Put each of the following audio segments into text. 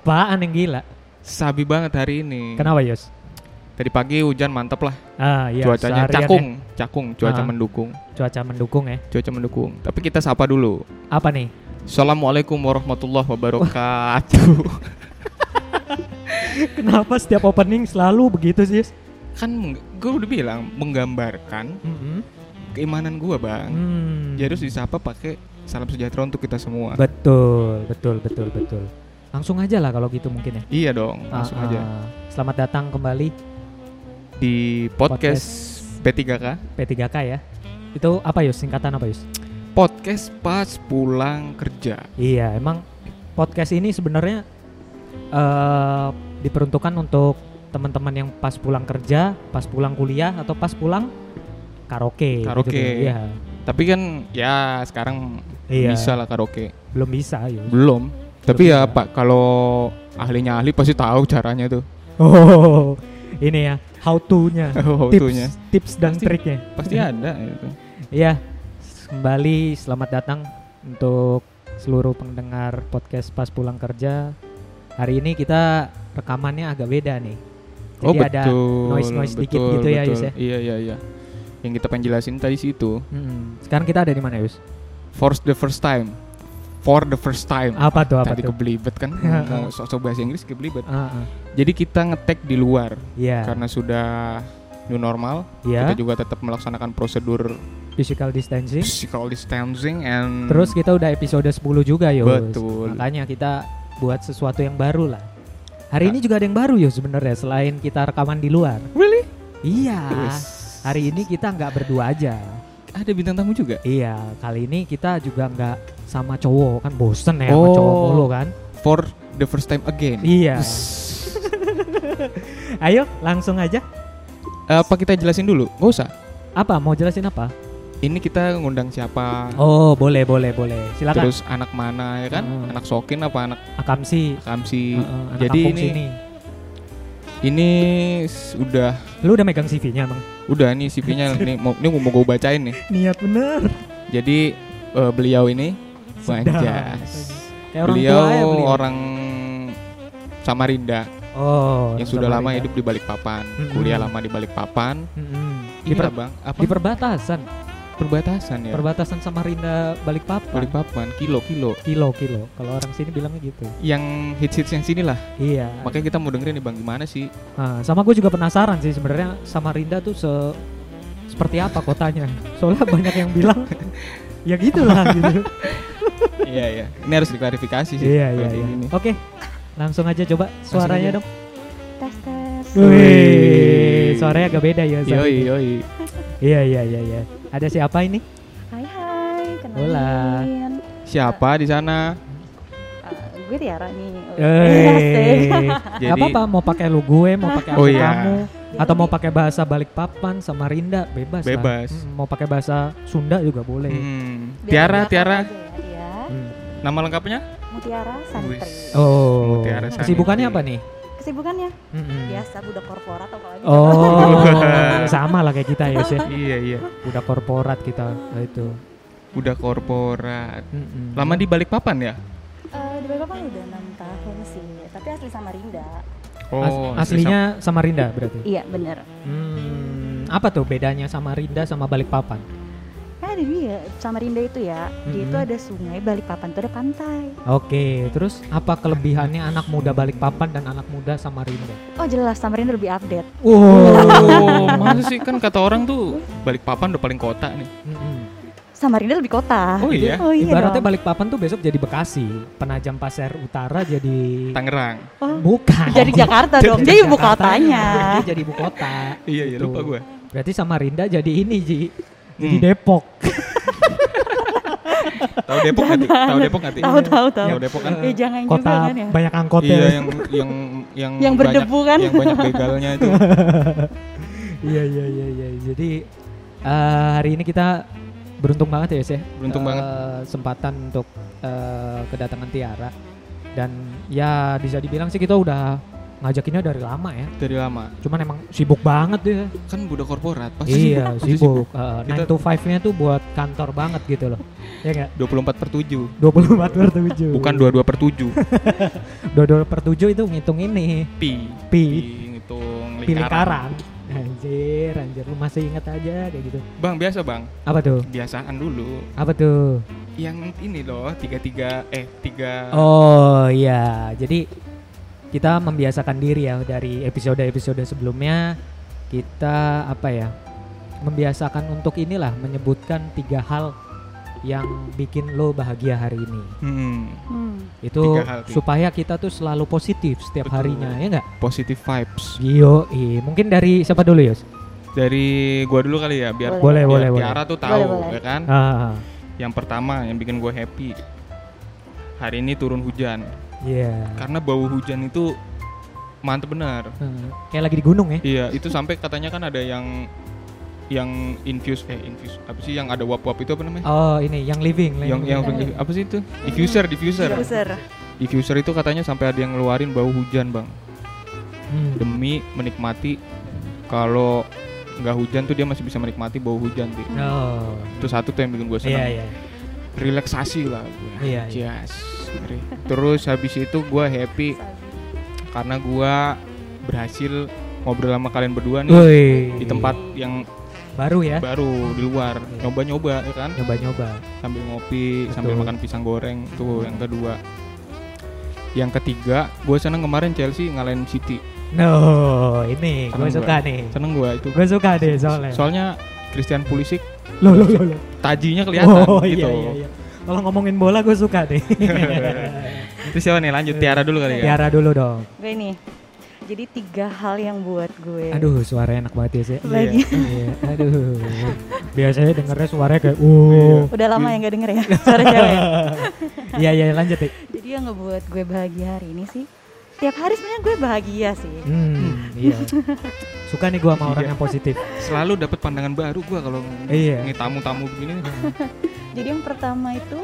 Apaan yang gila? Sabi banget hari ini. Kenapa Yos? Tadi pagi hujan mantep lah. Ah iya. Cuacanya seharian cakung, cakung, cuaca Ah. mendukung, ya. Cuaca mendukung ya. cuaca mendukung. Tapi kita sapa dulu. Apa nih? Assalamualaikum warahmatullahi wabarakatuh. Kenapa setiap opening selalu begitu sih? Kan gue udah bilang menggambarkan Mm-mm. keimanan gue bang. Hmm. Jadi harus disapa pakai salam sejahtera untuk kita semua. Betul, betul, betul, betul. Langsung aja lah kalau gitu mungkin ya. iya dong, langsung Ah, aja ah. Selamat datang kembali di podcast, P3K. P3K ya. Itu apa Yus? Singkatan apa Yus? Podcast pas pulang kerja. Iya, emang podcast ini sebenarnya eh diperuntukkan untuk teman-teman yang pas pulang kerja, pas pulang kuliah atau pas pulang karaoke. Karaoke. gitu. Iya. Tapi kan ya sekarang Iya. bisa lah karaoke. Belum bisa, Yus. Belum. Tapi ya. Pak, kalau ahlinya ahli pasti tahu caranya tuh. Oh, ini ya how to-nya. How tips, to-nya. tips dan Pasti- triknya. Pasti ada itu. Iya, kembali selamat datang untuk seluruh pendengar podcast pas pulang kerja. Hari ini kita rekamannya agak beda nih. Jadi oh ada betul. noise-noise dikit betul, gitu ya. Yus ya? Iya iya iya. Yang kita pengen jelasin tadi sih itu. Mm-mm. Sekarang kita ada di mana, Yus? For the first time. For the first time. Apa tuh? Apa tadi tuh? kebelibet kan mau sok-sok bahasa Inggris kebelibet. Ah, ah. Jadi kita ngetek di luar Iya. karena sudah new normal. Iya. Kita juga tetap melaksanakan prosedur Physical distancing. physical distancing and Terus kita udah episode 10 juga, Yus. Betul. Makanya kita buat sesuatu yang baru lah. Hari ini juga ada yang baru, Yus sebenarnya selain kita rekaman di luar. really Iya. Hari ini kita nggak berdua aja. ada bintang tamu juga. Iya, kali ini kita juga nggak sama cowok kan bosen ya sama Oh. cowok mulu kan. For the first time again. Iya. Ayo langsung aja. Apa kita jelasin dulu? Gak usah. Apa mau jelasin apa? Ini kita ngundang siapa? Oh boleh boleh boleh. Silakan. Terus anak mana ya kan? Heeh. Anak Sokin apa anak Akamsi. Kamsi? Heeh, anak Jadi ini sini. ini udah Lu udah megang CV-nya emang? udah nih CV-nya nih mau ini mau gue bacain nih. Niat bener. Jadi eh, beliau ini Wanjas. Kayak orang Beliau tua ya beliau. orang Samarinda oh, yang sudah lama Samarinda. hidup di Balikpapan, Mm-mm. kuliah lama di Balikpapan. Di, Ini per- lah bang, apa di perbatasan, perbatasan ya? perbatasan Samarinda Balikpapan. Balikpapan, kilo-kilo. Kilo kilo. Kalau orang sini bilangnya gitu. Yang hits-hits yang sini lah. Iya. Makanya kita mau dengerin nih bang, gimana sih? Nah, sama gue juga penasaran sih sebenarnya Samarinda tuh se seperti apa kotanya. Soalnya banyak yang bilang ya gitulah gitu. iya iya. Ini harus diklarifikasi sih. iya iya iya. Oke. Langsung aja coba suaranya aja. dong. tes tes Wih, suaranya agak beda ya. Yoi yoi. Iya iya iya iya. Ada siapa ini? hai hai Hola. kenalin Siapa di sana? Eh, gue Tiara nih Eh. Jadi Gak apa-apa mau pakai lu gue, mau pakai Oh aku iya. kamu, Atau mau pakai bahasa Balikpapan, Samarinda, bebas. lah. Bebas. Mm, mau pakai bahasa Sunda juga boleh. Hmm. Tiara, Tiara. ya. Hmm. Nama lengkapnya? Mutiara Santri. Oh, Mutiara Santri. kesibukannya apa nih? kesibukannya Mm-mm. biasa budak korporat atau apa lagi Oh, sama lah kayak kita ya, ya. iya iya. Udah korporat kita nah, itu. Udah korporat. Mm-mm. Lama di Balikpapan ya? Eh, di Balikpapan udah enam tahun sih tapi asli Samarinda Oh, As- aslinya Samarinda berarti. iya bener Hmm, apa tuh bedanya Samarinda sama Balikpapan? kan ada dia Samarinda itu ya dia itu Mm-mm. ada sungai Balikpapan itu ada pantai Oke, terus apa kelebihannya anak muda Balikpapan dan anak muda Samarinda? oh jelas Samarinda lebih update Oh, masa sih kan kata orang tuh Balikpapan udah paling kota nih. Mm-mm. Samarinda lebih kota Oh iya, oh iya Ibaratnya dong. Balikpapan tuh besok jadi Bekasi, Penajam Pasir Utara jadi Tangerang. Oh, bukan. jadi Jakarta dong Jadi jadi ibu kotanya Dia jadi ibu kota. Iya iya lupa gue. Berarti Samarinda jadi ini Ji. Jadi Hmm. Depok. Tahu Depok nggak? Tahu Depok nggak? Tahu tahu tahu Tahu Depok kan? Eh jangan Kota juga kan ya. banyak angkotnya. Iya yang yang yang Yang berdebu banyak, kan? Yang banyak begalnya itu. Iya iya iya iya. Jadi eh, hari ini kita beruntung banget ya, Yos, ya. Beruntung Eh, banget. Kesempatan untuk eh, kedatangan Tiara dan ya bisa dibilang sih kita udah ngajakinnya dari lama ya. dari lama. Cuman emang sibuk banget dia. Kan budak korporat pasti. iya, pasti sibuk. Uh, Kita- 9 to 5-nya tuh buat kantor banget gitu loh. Ya enggak? 24 per 7 24 per 7. Bukan 22 per 7 22 per 7 itu ngitung ini. Pi Pi, Ngitung pi lingkaran. Anjir, anjir. Lu masih inget aja kayak gitu. Bang biasa bang. Apa tuh? Kebiasaan dulu. Apa tuh? Yang ini loh tiga tiga Eh tiga. Oh iya, jadi kita membiasakan diri ya dari episode-episode sebelumnya. Kita apa ya membiasakan untuk inilah menyebutkan tiga hal yang bikin lo bahagia hari ini. hmm, Hmm. Itu hal, supaya kita tuh selalu positif setiap Betul. harinya ya enggak? Positive vibes Gio, mungkin dari siapa dulu Yos? Dari gua dulu kali ya Biar Boleh, biar boleh, boleh. Tiara tuh tahu Boleh, boleh. ya kan Ah, Yang pertama yang bikin gue happy Hari ini turun hujan iya. Karena bau hujan itu Mantep benar Hmm, Kayak lagi di gunung ya? Iya itu sampai katanya kan ada yang Yang infuse Eh infuse Apa sih yang ada wap-wap itu apa namanya Oh ini yang living, yang yang living. apa sih itu diffuser diffuser Diffuser. diffuser itu katanya sampai ada yang ngeluarin bau hujan bang Hmm. demi menikmati kalau nggak hujan tuh dia masih bisa menikmati bau hujan tuh Oh, itu satu tuh yang bikin gue iya senang iya. relaksasi lah gue Iya, iya. Yes. terus habis itu gue happy karena gue berhasil ngobrol sama kalian berdua nih Woi. di tempat yang baru ya? baru di luar Iya. nyoba-nyoba ya kan Nyoba-nyoba. sambil ngopi sambil Betul. makan pisang goreng tuh yang kedua yang ketiga gue seneng kemarin Chelsea ngalahin City No, ini gue suka gua. nih. seneng gue itu Gue suka deh soalnya. soalnya Christian Pulisic Loh, loh, loh, loh. tajinya kelihatan Oh gitu iya iya iya. Kalau ngomongin bola gue suka deh. Terus siapa nih lanjut Tiara dulu kali ya Tiara dulu dong. Gue nih. Jadi tiga hal yang buat gue. Aduh, suaranya enak banget ya sih. Lagi. Iya, aduh. Biasanya dengernya suaranya kayak uh. Udah lama ya nggak denger ya suara cewek. Iya iya lanjut deh. Jadi yang ngebuat gue bahagia hari ini sih. Tiap hari sebenarnya gue bahagia sih. Hmm, iya. Suka nih gue sama orang Iya. yang positif. selalu dapat pandangan baru gue kalau Iya. ini tamu-tamu begini Jadi yang pertama itu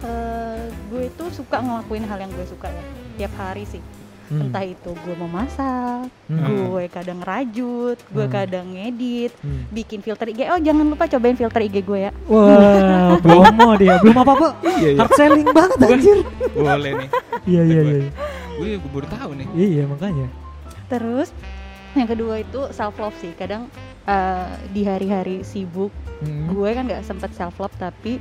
eh, gue itu suka ngelakuin hal yang gue suka ya tiap hari sih. Hmm. Entah itu gue mau masak, Hmm. gue kadang rajut, gue Hmm. kadang ngedit, Hmm. bikin filter IG. Oh jangan lupa cobain filter IG gue ya. Wah, promo dia. Belum apa-apa. iya iya Hard selling banget anjir. boleh nih Iya iya iya. gue gue baru tahu nih Iya makanya. Terus yang kedua itu self love sih. Kadang eh, di hari-hari sibuk Hmm. gue kan nggak sempet self love tapi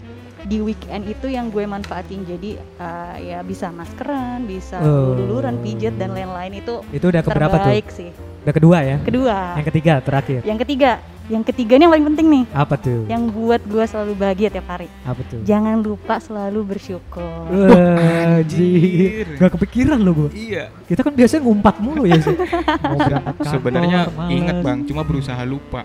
di weekend itu yang gue manfaatin jadi eh, ya bisa maskeran, bisa Oh. luluran, pijet dan lain-lain itu Itu udah keberapa tuh? sih. Udah kedua ya? Kedua, Yang ketiga terakhir. yang ketiga, yang ketiga ini yang paling penting nih, Apa tuh? yang buat gue selalu bahagia tiap hari. Apa tuh? Jangan lupa selalu bersyukur. Wah, Anjir. Gak kepikiran lo gue. iya Kita kan biasanya ngumpat mulu ya sih. Mau berangkat kantor, sebenarnya inget bang cuma berusaha lupa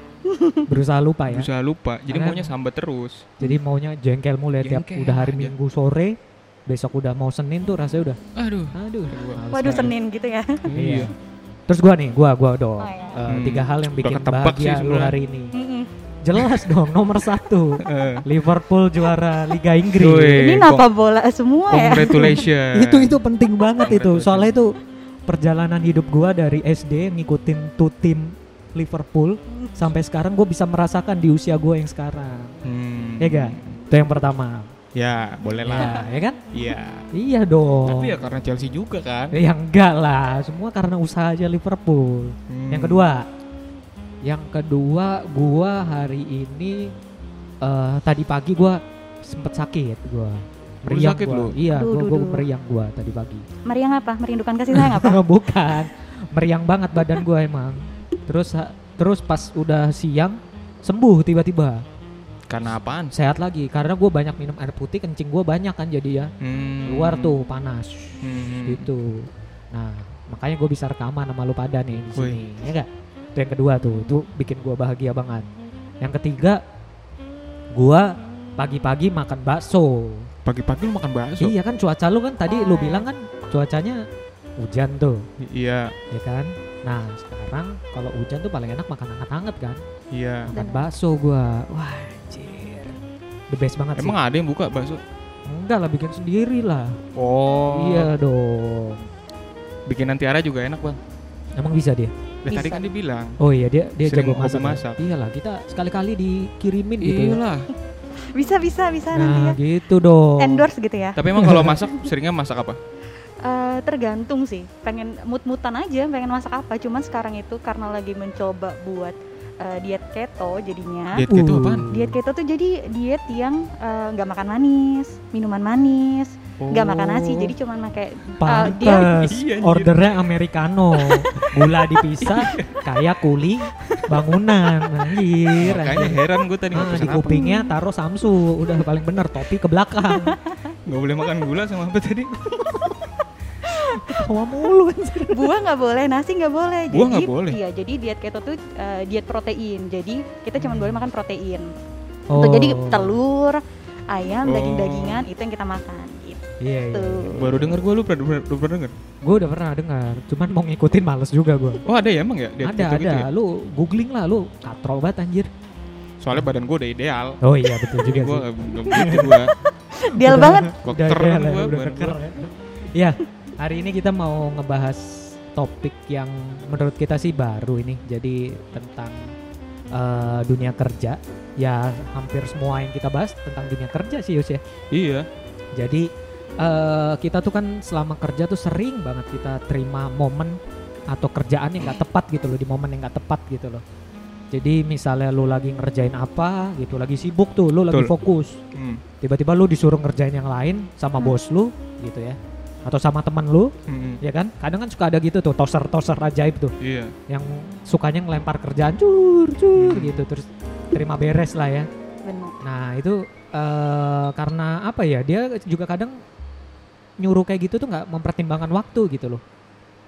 Berusaha lupa ya. berusaha lupa jadi Karena- maunya sambat terus Jadi maunya jengkel mulu ya tiap udah hari aja. Minggu sore, besok udah mau Senin tuh rasanya udah. aduh Aduh. Waduh. Senin gitu ya. Iya. Terus gua nih, gua gua dong. Oh, iya. Eh, Hmm. tiga hal yang bikin bahagia sih lu hari ini. Jelas dong, nomor satu. Eh, Liverpool juara Liga Inggris. Ini napa bola semua ya? congratulations itu itu penting banget itu. Soalnya itu perjalanan hidup gua dari SD ngikutin tuh tim Liverpool sampai sekarang gue bisa merasakan di usia gue yang sekarang. Hmm. Ya gak? Itu yang pertama. Ya boleh lah Ya, ya kan? iya Iya dong. tapi ya karena Chelsea juga kan ya enggak lah, semua karena usaha aja Liverpool. Hmm. Yang kedua, yang kedua gua hari ini eh tadi pagi gua sempet sakit gua. Meriang sakit gua. lu? Iya, Duh, gua, duh, gua duh. meriang gua tadi pagi. Meriang apa? Merindukan kasih sayang apa? Bukan. Meriang banget badan gua emang. Terus ha- terus pas udah siang sembuh tiba-tiba. Karena apaan Sehat lagi karena gua banyak minum air putih, kencing gua banyak kan jadi ya. Hmm. Keluar tuh panas. Hmm. gitu. Nah, makanya gue bisa rekaman sama lu pada nih di Wih. sini, ya enggak? Itu yang kedua tuh, itu bikin gua bahagia banget. Yang ketiga, gua pagi-pagi makan bakso. pagi-pagi lu makan bakso Iya kan cuaca lu kan tadi lu Oh. bilang kan cuacanya hujan tuh, iya ya kan? Nah, sekarang kalau hujan tuh paling enak makan hangat-hangat kan? iya Makan bakso gua. Wah, anjir. The best banget emang ada yang buka bakso sih. Enggak lah bikin sendiri lah. oh Iya dong. Bikinan Tiara juga enak bang. Emang bisa dia? Tadi Bisa. kan dibilang. Oh iya dia dia Sering jago hobi masak. ya? masak. Iyalah kita sekali-kali dikirimin gitu. ya. Iyalah. Bisa bisa bisa nanti Nah ya. gitu dong. Endorse gitu ya. Tapi emang kalau masak seringnya masak apa? Eh, tergantung sih. Pengen mut-mutan aja, pengen masak apa. Cuman sekarang itu karena lagi mencoba buat eh, diet keto jadinya. Diet keto Uh. apaan? Diet keto tuh jadi diet yang eh, nggak makan manis, minuman manis, nggak makan nasi. Oh. Jadi cuman pakai dia anjir. ordernya americano gula dipisah kayak kuli bangunan anjir Makanya anjir. heran gue tadi Ah, di pesan apa. kupingnya taruh samsu udah paling bener topi ke belakang Nggak boleh makan gula sama apa tadi? Tawa mulu anjir. buah nggak boleh, nasi nggak boleh. Buah jadi, nggak boleh? Iya, jadi diet keto tuh eh, diet protein. Jadi kita cuma Hmm. boleh makan protein. oh. Tuh, jadi telur, ayam, Oh. daging-dagingan itu yang kita makan. Gitu. iya iya, iya. Baru denger gue lu pernah, lu pernah denger? gue udah pernah dengar cuman mau ngikutin males juga gue Oh ada ya emang ya? Diet ada keto ada gitu ya? lu googling lah lu katrol banget anjir Soalnya badan gue udah ideal. oh iya betul juga Gue sih begitu gue. Ideal banget. Udah- keren gue. ya. Hari ini kita mau ngebahas topik yang menurut kita sih baru ini. Jadi tentang eh, dunia kerja. Ya, hampir semua yang kita bahas tentang dunia kerja sih Yus ya. Iya. Jadi eh, kita tuh kan selama kerja tuh sering banget kita terima momen atau kerjaan yang nggak tepat gitu loh di momen yang nggak tepat gitu loh. Jadi misalnya lu lagi ngerjain apa gitu, lagi sibuk tuh, lu lagi Betul. fokus Hmm. tiba-tiba lu disuruh ngerjain yang lain sama Hmm. bos lu gitu ya atau sama teman lu Hmm. ya kan kadang kan suka ada gitu tuh toser toser ajaib tuh Iya. yang sukanya ngelempar kerjaan cur cur Hmm. gitu terus terima beres lah ya Benar. nah itu eh, karena apa ya dia juga kadang nyuruh kayak gitu tuh nggak mempertimbangkan waktu gitu loh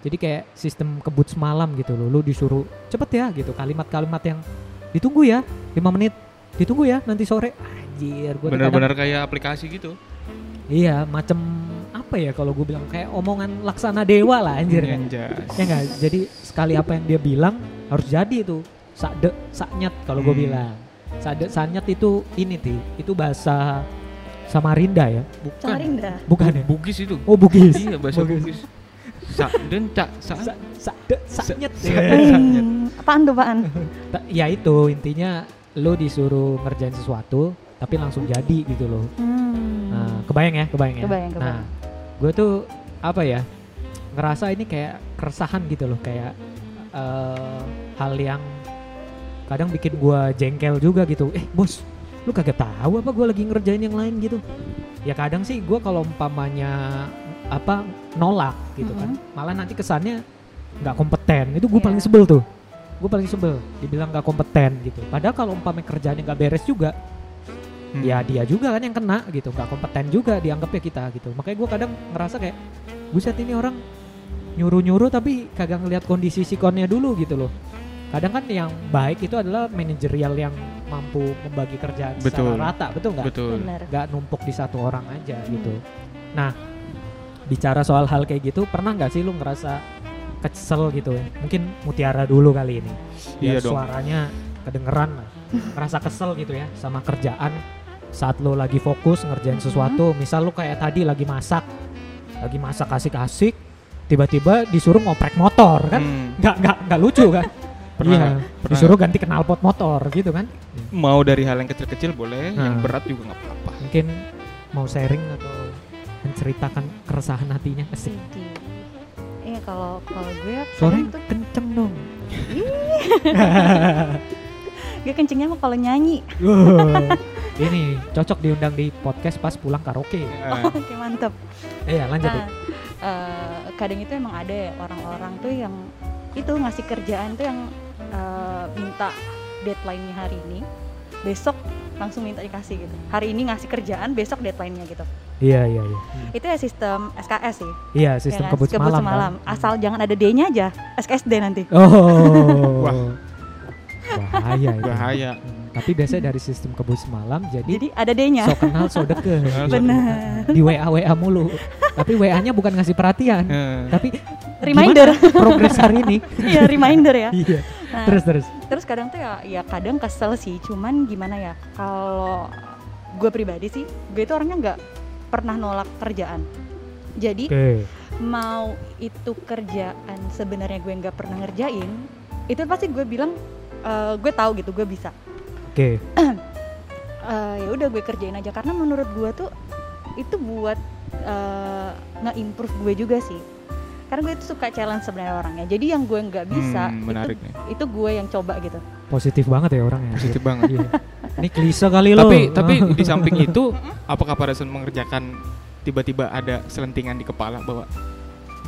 jadi kayak sistem kebut semalam gitu loh lu disuruh cepet ya gitu kalimat-kalimat yang ditunggu ya lima menit ditunggu ya nanti sore anjir kadang- Bener-bener kayak aplikasi gitu. Iya, macem apa ya kalau gue bilang kayak omongan laksana dewa lah anjir kan. Ya enggak, jadi sekali apa yang dia bilang harus jadi itu. Sakde, saknyet kalau gue Hmm. bilang. Sakde, saknyet itu ini ti, itu bahasa Samarinda ya. Bukan. Samarinda. Bukan ya? Bugis itu. Oh, Bugis. Iya bahasa Bugis. Bugis. Sa dan cak sa. Sa- Sakde, saknyet. Sa- Ya. Saknyet. Hmm, apaan tuh apaan? Ta- Ya itu intinya lo disuruh ngerjain sesuatu tapi langsung jadi gitu loh. Hmm. Nah, kebayang ya, kebayang ya. Kebayang, kebayang. Nah, gue tuh apa ya ngerasa ini kayak keresahan gitu loh, kayak eh, hal yang kadang bikin gue jengkel juga gitu. Eh bos, lu kagak tahu apa gue lagi ngerjain yang lain gitu? Ya kadang sih gue kalau umpamanya apa nolak gitu kan, malah nanti kesannya nggak kompeten. Itu gue Iya. paling sebel tuh. Gue paling sebel, dibilang nggak kompeten gitu. Padahal kalau umpamanya kerjaannya nggak beres juga, Hmm. ya dia juga kan yang kena gitu nggak kompeten juga dianggapnya kita gitu. Makanya gue kadang ngerasa kayak buset ini orang nyuruh nyuruh tapi kagak ngelihat kondisi sikonnya dulu gitu loh. Kadang kan yang baik itu adalah manajerial yang mampu membagi kerjaan Betul. secara rata betul nggak? Betul. Nggak numpuk di satu orang aja gitu. Nah bicara soal hal kayak gitu pernah nggak sih lu ngerasa kesel gitu? Ya mungkin mutiara dulu kali ini. Biar Iya dong. suaranya kedengeran lah. Ngerasa kesel gitu ya sama kerjaan saat lo lagi fokus ngerjain Mhm. sesuatu misal lo kayak tadi lagi masak lagi masak kasih-kasih tiba-tiba disuruh ngoprek motor kan Hmm. nggak nggak nggak lucu kan Pernah iya? Pernah disuruh ganti knalpot motor gitu kan Mau dari hal yang kecil-kecil boleh, yang Nah. berat juga nggak apa-apa. mungkin mau sharing atau menceritakan keresahan hatinya asik Sedih. Iya kalau kalau gue kadang tuh kenceng dong gue kencengnya mah kalau nyanyi. Ini cocok diundang di podcast pas pulang karaoke Eh, Oke mantep. iya lanjut Nah, eh, kadang itu emang ada ya orang-orang tuh yang itu ngasih kerjaan tuh yang eh, minta deadline-nya hari ini, besok langsung minta dikasih gitu. Hari ini ngasih kerjaan, besok deadline-nya gitu. iya iya iya Itu ya sistem SKS sih. iya ya sistem kan? kebut semalam, kan? Asal jangan ada D-nya aja, SKSD nanti. Oh. Wah. Bahaya itu. bahaya. Tapi biasanya dari sistem kebut semalam jadi, Jadi ada D-nya. so kenal so deket. Benar. Di WA WA mulu. Tapi WA-nya bukan ngasih perhatian. Tapi Reminder. progres hari ini. Iya, reminder ya. Iya. Nah, Terus terus. terus kadang tuh ya ya kadang kesel sih cuman gimana ya kalau gue pribadi sih gue itu orangnya nggak pernah nolak kerjaan jadi Oke. mau itu kerjaan sebenarnya gue nggak pernah ngerjain itu pasti gue bilang eh, gue tahu gitu gue bisa Oke. Eh, ya udah gue kerjain aja karena menurut gue tuh itu buat eh, nge-improve gue juga sih karena gue itu suka challenge sebenarnya orangnya jadi yang gue nggak bisa Hmm, menarik itu, nih. itu gue yang coba gitu Positif banget ya orangnya. Positif banget. Iya. Ini klise kali lo. tapi tapi di samping itu apakah pada saat mengerjakan tiba-tiba ada selentingan di kepala bahwa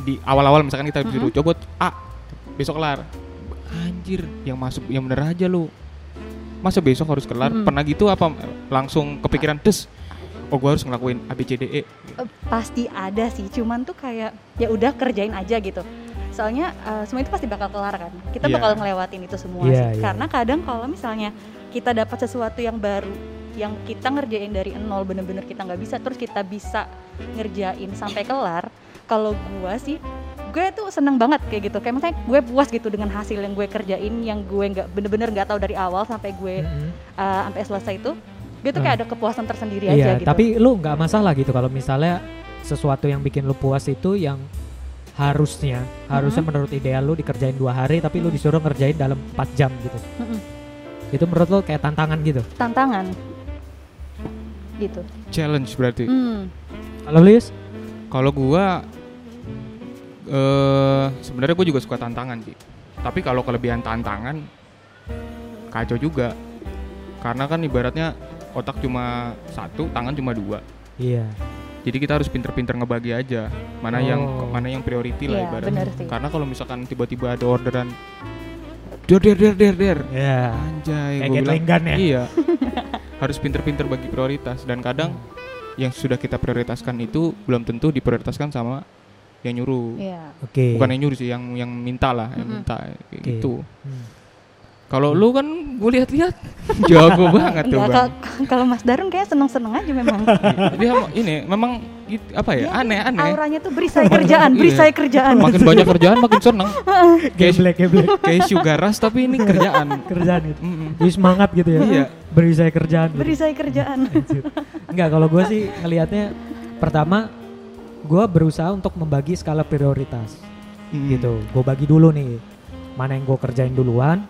di awal-awal misalkan kita disuruh coba A besok kelar anjir yang masuk yang bener aja lu masa besok harus kelar Mm-mm. pernah gitu apa langsung kepikiran terus oh gua harus ngelakuin A B C D E Eh, pasti ada sih cuman tuh kayak ya udah kerjain aja gitu soalnya eh, semua itu pasti bakal kelar kan kita Iya. bakal ngelewatin itu semua Iya, sih iya. karena kadang kalau misalnya kita dapat sesuatu yang baru yang kita ngerjain dari nol bener-bener kita nggak bisa terus kita bisa ngerjain sampai kelar kalau gua sih gue tuh seneng banget kayak gitu kayak misalnya gue puas gitu dengan hasil yang gue kerjain yang gue nggak bener-bener nggak tahu dari awal sampai gue Mm-mm. eh, sampai selesai itu gue tuh kayak ada kepuasan tersendiri Iya, aja gitu tapi lu nggak masalah gitu kalau misalnya sesuatu yang bikin lu puas itu yang harusnya harusnya Mm-hmm. menurut ideal lu dikerjain dua hari tapi lu disuruh ngerjain dalam 4 jam gitu. Mm-mm. Itu menurut lu kayak tantangan gitu. tantangan gitu challenge berarti Hmm. Kalau lu Yus? kalau gua eh sebenarnya gue juga suka tantangan sih tapi kalau kelebihan tantangan kacau juga karena kan ibaratnya otak cuma satu tangan cuma dua Iya. jadi kita harus pinter-pinter ngebagi aja mana yang Oh. mana yang priority lah Iya, ibaratnya bener sih. karena kalau misalkan tiba-tiba ada orderan der der der der der Iya. anjay gua bilang, ya? iya harus pinter-pinter bagi prioritas dan kadang yang sudah kita prioritaskan itu belum tentu diprioritaskan sama yang nyuruh Iya. Oke. bukan yang nyuruh sih yang yang minta lah yang Mm-mm. minta kayak Oke. gitu Hmm. kalau lu kan gue lihat-lihat jago banget tuh bang kalau- Mas Darun kayak seneng-seneng aja memang. dia ini memang it- apa ya Dia aneh aneh Auranya tuh beri saya kerjaan, Iya. saya kerjaan. makin banyak kerjaan makin seneng kayak Geblek, geblek. kayak sugar rush tapi ini kerjaan kerjaan itu. Mm-mm. Jadi semangat gitu ya. Iya. Beri saya kerjaan. gitu. Beri saya kerjaan. Enggak, kalau gue sih ngelihatnya pertama gue berusaha untuk membagi skala prioritas Mm. gitu. Gue bagi dulu nih mana yang gue kerjain duluan,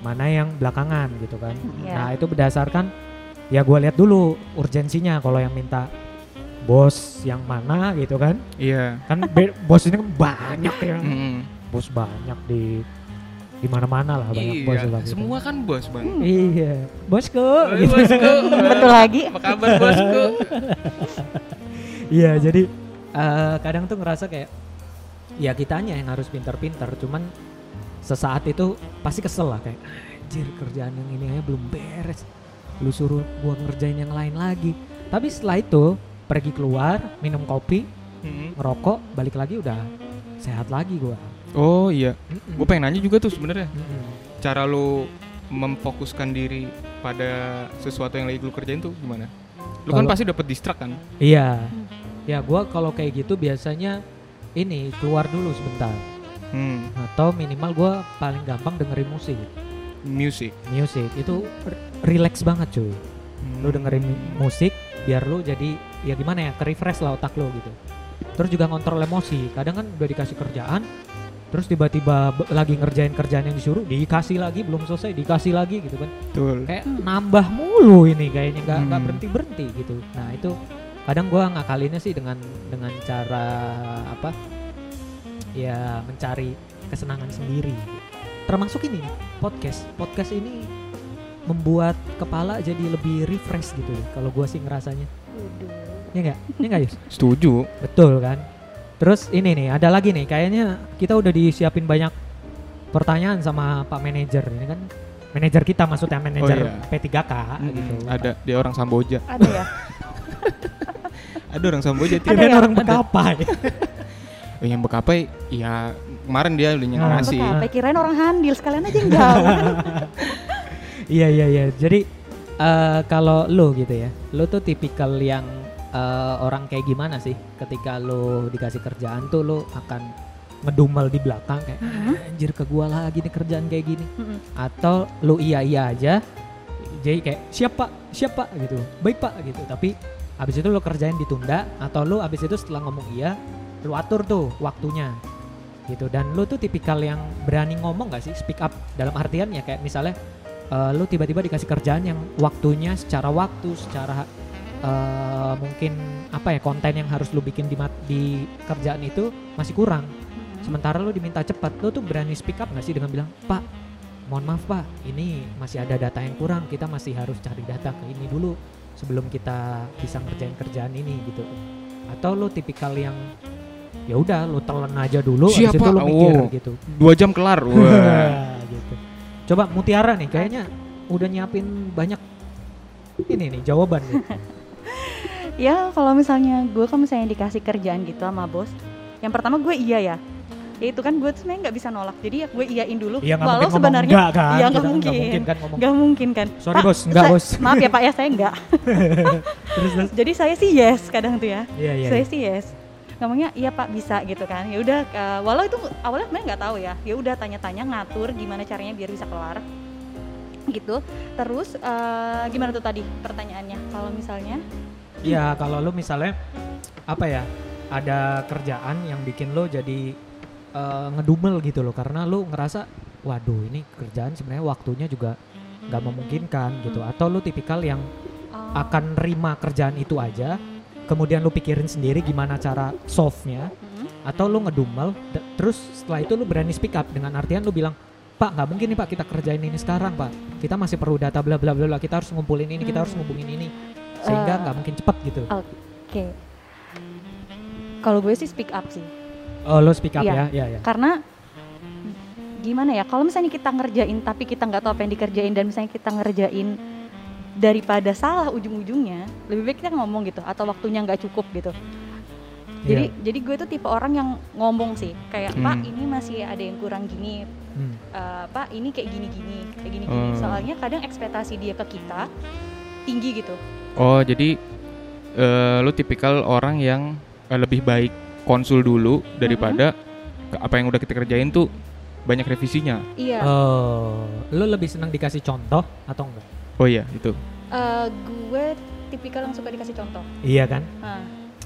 mana yang belakangan gitu kan. Iya. Nah itu berdasarkan ya gue lihat dulu urgensinya kalau yang minta bos yang mana gitu kan. iya Kan be- bos ini kan banyak ya. Mm-mm. Bos banyak di di mana-mana lah banyak bos iya lah gitu. semua kan bos bang Iya, bosku. Oi, gitu. bosku Betul lagi. apa kabar bosku Iya, jadi eh, kadang tuh ngerasa kayak ya kitanya yang harus pintar-pintar, cuman sesaat itu pasti kesel lah kayak anjir kerjaan yang ini aja belum beres. Lu suruh gua ngerjain yang lain lagi. Tapi setelah itu pergi keluar, minum kopi, Mm-mm. ngerokok, balik lagi udah sehat lagi gua. oh iya Mm-mm. gue pengen nanya juga tuh sebenarnya Mm-mm. cara lu memfokuskan diri pada sesuatu yang lagi lu kerjain tuh gimana? Lu kan Kalau- pasti dapat distract kan? Iya. Ya gua kalau kayak gitu biasanya ini keluar dulu sebentar Hmm, atau minimal gua paling gampang dengerin musik. music. Music itu relax banget cuy. Lu dengerin musik biar lu jadi ya gimana ya, ke-refresh lah otak lu gitu. Terus juga ngontrol emosi. Kadang kan udah dikasih kerjaan terus tiba-tiba lagi ngerjain kerjaan yang disuruh dikasih lagi belum selesai dikasih lagi gitu kan Betul. kayak nambah mulu ini kayaknya nggak Hmm. berhenti berhenti gitu nah itu kadang gua ngakalinnya sih dengan dengan cara apa ya mencari kesenangan sendiri. Termasuk ini nih, podcast. Podcast ini membuat kepala jadi lebih refresh gitu kalau gua sih ngerasanya. Ya enggak ya enggak Yus? Setuju. betul kan? Terus ini nih ada lagi nih kayaknya kita udah disiapin banyak pertanyaan sama Pak manajer ini kan? Manajer kita maksudnya manajer iya. P3K Mm-mm, gitu. Ada dia orang Samboja. Ada ya. Ada orang Samboja Ada tidak. Kirain ya? orang Ada. bekapai Oh, yang bekapai ya kemarin dia udah Nah, ngasih. Apa kirain orang handil sekalian aja jauh. iya iya iya jadi eh, kalau lo gitu ya lo tuh tipikal yang eh, orang kayak gimana sih ketika lo dikasih kerjaan tuh lo akan ngedumel di belakang kayak Mhm. anjir ke gua lagi nih kerjaan kayak gini Mm-mm. atau lu iya iya aja jadi kayak siap pak siap pak gitu baik pak gitu tapi habis itu lu kerjain ditunda atau lu habis itu setelah ngomong iya lu atur tuh waktunya. Gitu. Dan lu tuh tipikal yang berani ngomong gak sih? Speak up. Dalam artian ya kayak misalnya eh, lu tiba-tiba dikasih kerjaan yang waktunya secara waktu secara eh, mungkin apa ya konten yang harus lu bikin di di kerjaan itu masih kurang. Mm-mm. sementara lu diminta cepat lu tuh berani speak up gak sih? Dengan bilang pak mohon maaf pak ini masih ada data yang kurang kita masih harus cari data ke ini dulu sebelum kita bisa ngerjain kerjaan ini gitu atau lu tipikal yang ya udah lu telan aja dulu Siapa? itu lu mikir Oh. gitu Dua jam kelar. Wah. gitu coba Mutiara nih kayaknya udah nyiapin banyak ini nih jawaban nih ya kalau misalnya gue kalau misalnya dikasih kerjaan gitu sama bos yang pertama gue iya ya ya itu kan gue tuh sebenarnya nggak bisa nolak. Jadi ya gue iyain dulu nggak walau sebenarnya enggak kan? Kita nggak mungkin. mungkin kan ngomong. Nggak mungkin kan? Sorry Pak, bos. Enggak saya- bos. Maaf ya pak ya saya terus terus. Jadi saya sih yes kadang tuh ya. Iya iya saya iya. sih yes. Ngomongnya iya pak bisa gitu kan. Ya udah eh, walau itu awalnya sebenarnya nggak tahu ya. Ya udah tanya-tanya ngatur gimana caranya biar bisa kelar. Gitu. Terus eh, gimana tuh tadi pertanyaannya? Kalau misalnya? Iya, kalau lu misalnya apa ya, ada kerjaan yang bikin lo jadi eh, ngedumel gitu loh, karena lu ngerasa, waduh ini kerjaan sebenarnya waktunya juga nggak memungkinkan gitu, atau lu tipikal yang eh, akan nerima kerjaan itu aja, kemudian lu pikirin sendiri gimana cara solve-nya, mm, atau lu ngedumel, terus setelah itu lu berani speak up dengan artian lu bilang, Pak nggak mungkin nih Pak kita kerjain ini sekarang Pak, kita masih perlu data bla bla bla bla, kita harus ngumpulin ini, kita harus Hmm. ngubungin ini, sehingga Eh, nggak mungkin cepet gitu. Oke. Kalau gue sih speak up sih. Oh lo speak up Iya. ya, ya ya. Karena gimana ya? Kalau misalnya kita ngerjain tapi kita nggak tahu apa yang dikerjain dan misalnya kita ngerjain daripada salah ujung-ujungnya, lebih baik kita ngomong gitu atau waktunya nggak cukup gitu. Jadi Iya. jadi gue tuh tipe orang yang ngomong sih, kayak Pak Hmm. ini masih ada yang kurang gini, Hmm. Eh, Pak ini kayak gini-gini, kayak gini-gini. Oh. Soalnya kadang ekspektasi dia ke kita tinggi gitu. Oh, jadi eh, lu tipikal orang yang eh, lebih baik konsul dulu daripada ke- apa yang udah kita kerjain tuh banyak revisinya. Iya. Oh, lo lebih senang dikasih contoh atau enggak? Oh iya, itu. Eh, gue tipikal yang suka dikasih contoh. Iya kan? Nah,